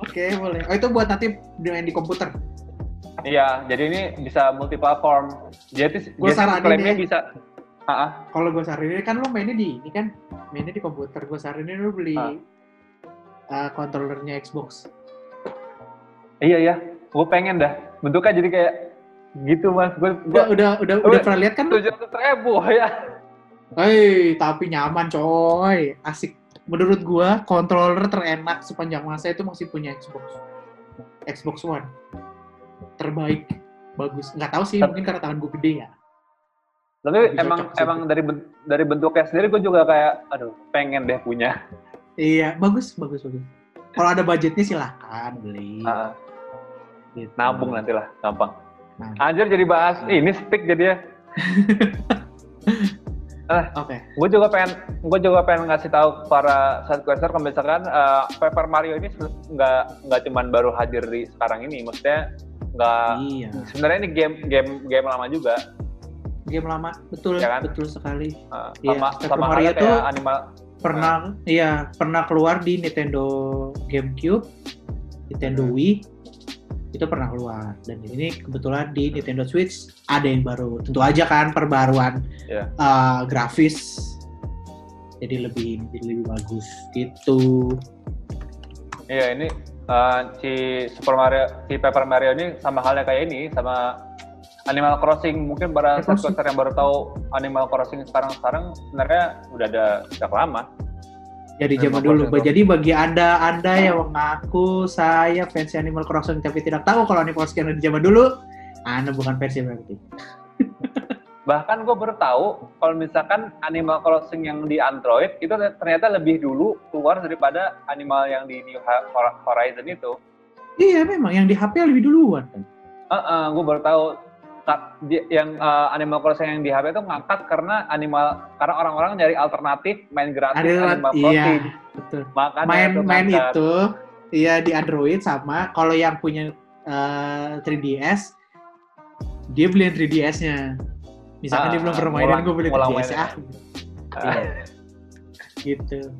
oke boleh oh itu buat nanti main di komputer Iya, jadi ini bisa multi-platform. Jadi, Gua jadi saranin klaimnya ya. bisa. Kalau gue saranin kan lo mainnya di ini kan mainnya di komputer gue saranin lo beli uh, kontrolernya Xbox Iya iya, gue pengen dah. Bentuknya jadi kayak gitu mas. Gue udah udah udah Oh, udah pernah lihat kan tujuh ratus ribu (laughs) ya. Hei, tapi nyaman coy, asik. Menurut gua controller terenak sepanjang masa itu masih punya Xbox. Xbox One. Terbaik, bagus. Nggak tahu sih, mungkin karena tangan gua gede ya. Tapi Lebih emang emang dari dari bentuknya sendiri gue juga kayak, aduh pengen deh punya. Iya, bagus, bagus, bagus. Kalau ada budgetnya silahkan beli. Ah, Gitu. nabung nanti lah, gampang. Nah. Anjir jadi bahas ini stick jadi ya. (laughs) Oke. Gue juga pengen, gue juga pengen ngasih tahu para sidequester kalau misalkan eh, Paper Mario ini nggak nggak cuman baru hadir di sekarang ini, maksudnya nggak Iya. sebenarnya ini game game game lama juga Game lama, betul, Ya kan? betul sekali. Eh, Iya, sama Paper sama Mario tuh- animal Pernah, iya, pernah keluar di Nintendo GameCube, Nintendo Hmm. Wii, itu pernah keluar. Dan ini kebetulan di Nintendo Switch ada yang baru. Tentu aja kan perbaruan Iya. uh, grafis, jadi lebih jadi lebih bagus gitu. Iya ini eh, si Super Mario, si Paper Mario ini sama halnya kayak ini, sama Animal Crossing. Mungkin para subscriber yang baru tahu Animal Crossing sekarang-sekarang sebenarnya udah ada sejak lama. Jadi Animal zaman dulu. Crossing. Jadi bagi anda anda yang mengaku saya fans Animal Crossing tapi tidak tahu kalau Animal Crossing ada di zaman dulu, anda bukan fans yang berarti. (laughs) Bahkan gue baru tahu kalau misalkan Animal Crossing yang di Android itu ternyata lebih dulu keluar daripada Animal yang di New Hor- Horizon itu. Iya memang yang di HP lebih duluan kan. gue baru tahu yang eh, Animal Crossing yang di HP itu ngangkat karena animal karena orang-orang nyari alternatif main gratis Ada Animal iya, Crossing. betul. Makanya main itu main ngangkat. itu iya di Android sama kalau yang punya eh, 3DS dia beli yang 3DS-nya misalkan Ah, dia belum pernah mainin gue beli ngulang 3DS ah Ah, gitu.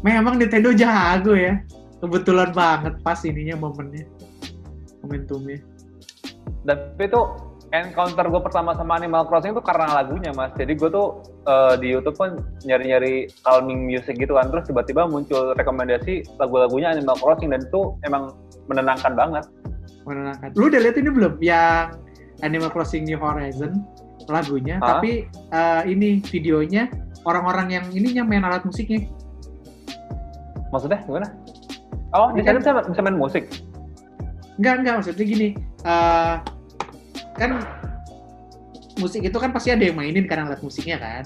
Memang Nintendo jago ya. Kebetulan banget pas ininya momennya momentumnya. Tapi itu encounter gue pertama sama Animal Crossing itu karena lagunya mas. Jadi gue tuh eh, di YouTube kan nyari-nyari calming music gitu kan. Terus tiba-tiba muncul rekomendasi lagu-lagunya Animal Crossing dan itu emang menenangkan banget. Menenangkan. Lu udah lihat ini belum? Yang Animal Crossing New Horizon lagunya Hah? tapi eh, ini videonya orang-orang yang ininya main alat musiknya. Maksudnya gimana? Oh di sana bisa, bisa main musik? Enggak, enggak maksudnya gini. eh, kan musik itu kan pasti ada yang mainin kan alat musiknya kan.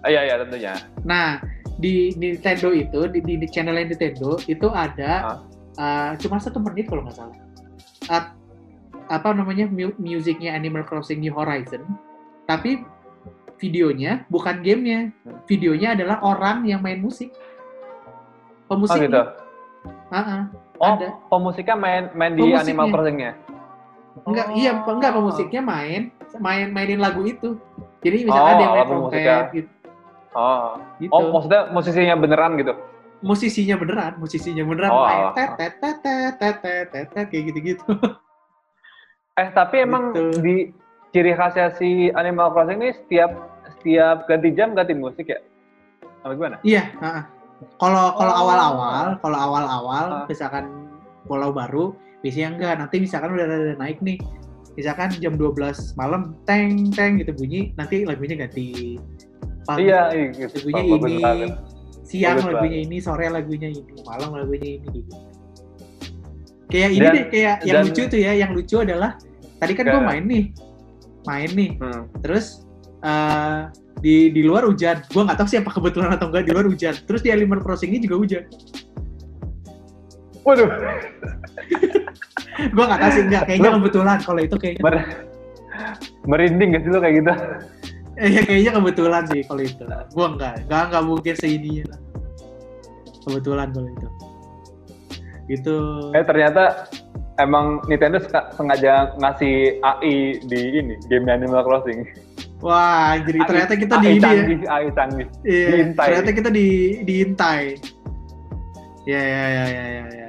Ah, iya iya tentunya Nah, di Nintendo itu di, di channel Nintendo itu ada eh, cuma satu menit kalau nggak salah. Eh, apa namanya mu- musiknya Animal Crossing New Horizon, tapi videonya bukan gamenya. Videonya adalah orang yang main musik. oh Pemusiknya. gitu Ah, ah. oh Ada. pemusiknya main main di Pemusiknya. Animal Crossing-nya enggak iya, oh. iya enggak pemusiknya main main mainin lagu itu. Jadi misalnya oh, ada yang main trompet gitu. Oh. Gitu. oh maksudnya musisinya beneran gitu? Musisinya beneran musisinya beneran oh, main. Oh. tet tet tet tet tet tet kayak gitu gitu (laughs) eh tapi emang gitu. di ciri khasnya si Animal Crossing ini setiap setiap ganti jam ganti musik ya? Apa gimana? Iya kalau kalau oh. awal-awal kalau awal-awal uh. misalkan pulau baru biasanya enggak. Nanti misalkan udah ada naik nih. Misalkan jam 12 malam teng teng gitu bunyi, nanti lagunya ganti. Pagi Iya, iya gitu. lagunya Bagus ini, banget. siang Bagus lagunya ini, sore lagunya ini, malam lagunya ini gitu. Kayak ini Dan- deh, kayak yang dan- lucu tuh ya, yang lucu adalah tadi kan gue main nih, main nih, Hmm. terus eh, di di luar hujan, gue nggak tahu sih apa kebetulan atau enggak di luar hujan, terus di Animal Crossing ini juga hujan, Waduh, (laughs) (laughs) gue nggak tahu sih enggak, kayaknya Lu- kebetulan kalau itu kayaknya, mer- merinding gak sih lo kayak gitu? eh, ya kayaknya kebetulan sih kalau itu, gue enggak, enggak enggak mungkin seininya lah, kebetulan kalau itu. Gitu. Eh ternyata emang Nintendo sengaja ngasih AI di ini game Animal Crossing. Wah, jadi AI, ternyata kita AI di canggih, ya. AI canggih. Iya, diintai. ternyata kita di diintai. Ya ya ya ya ya. ya.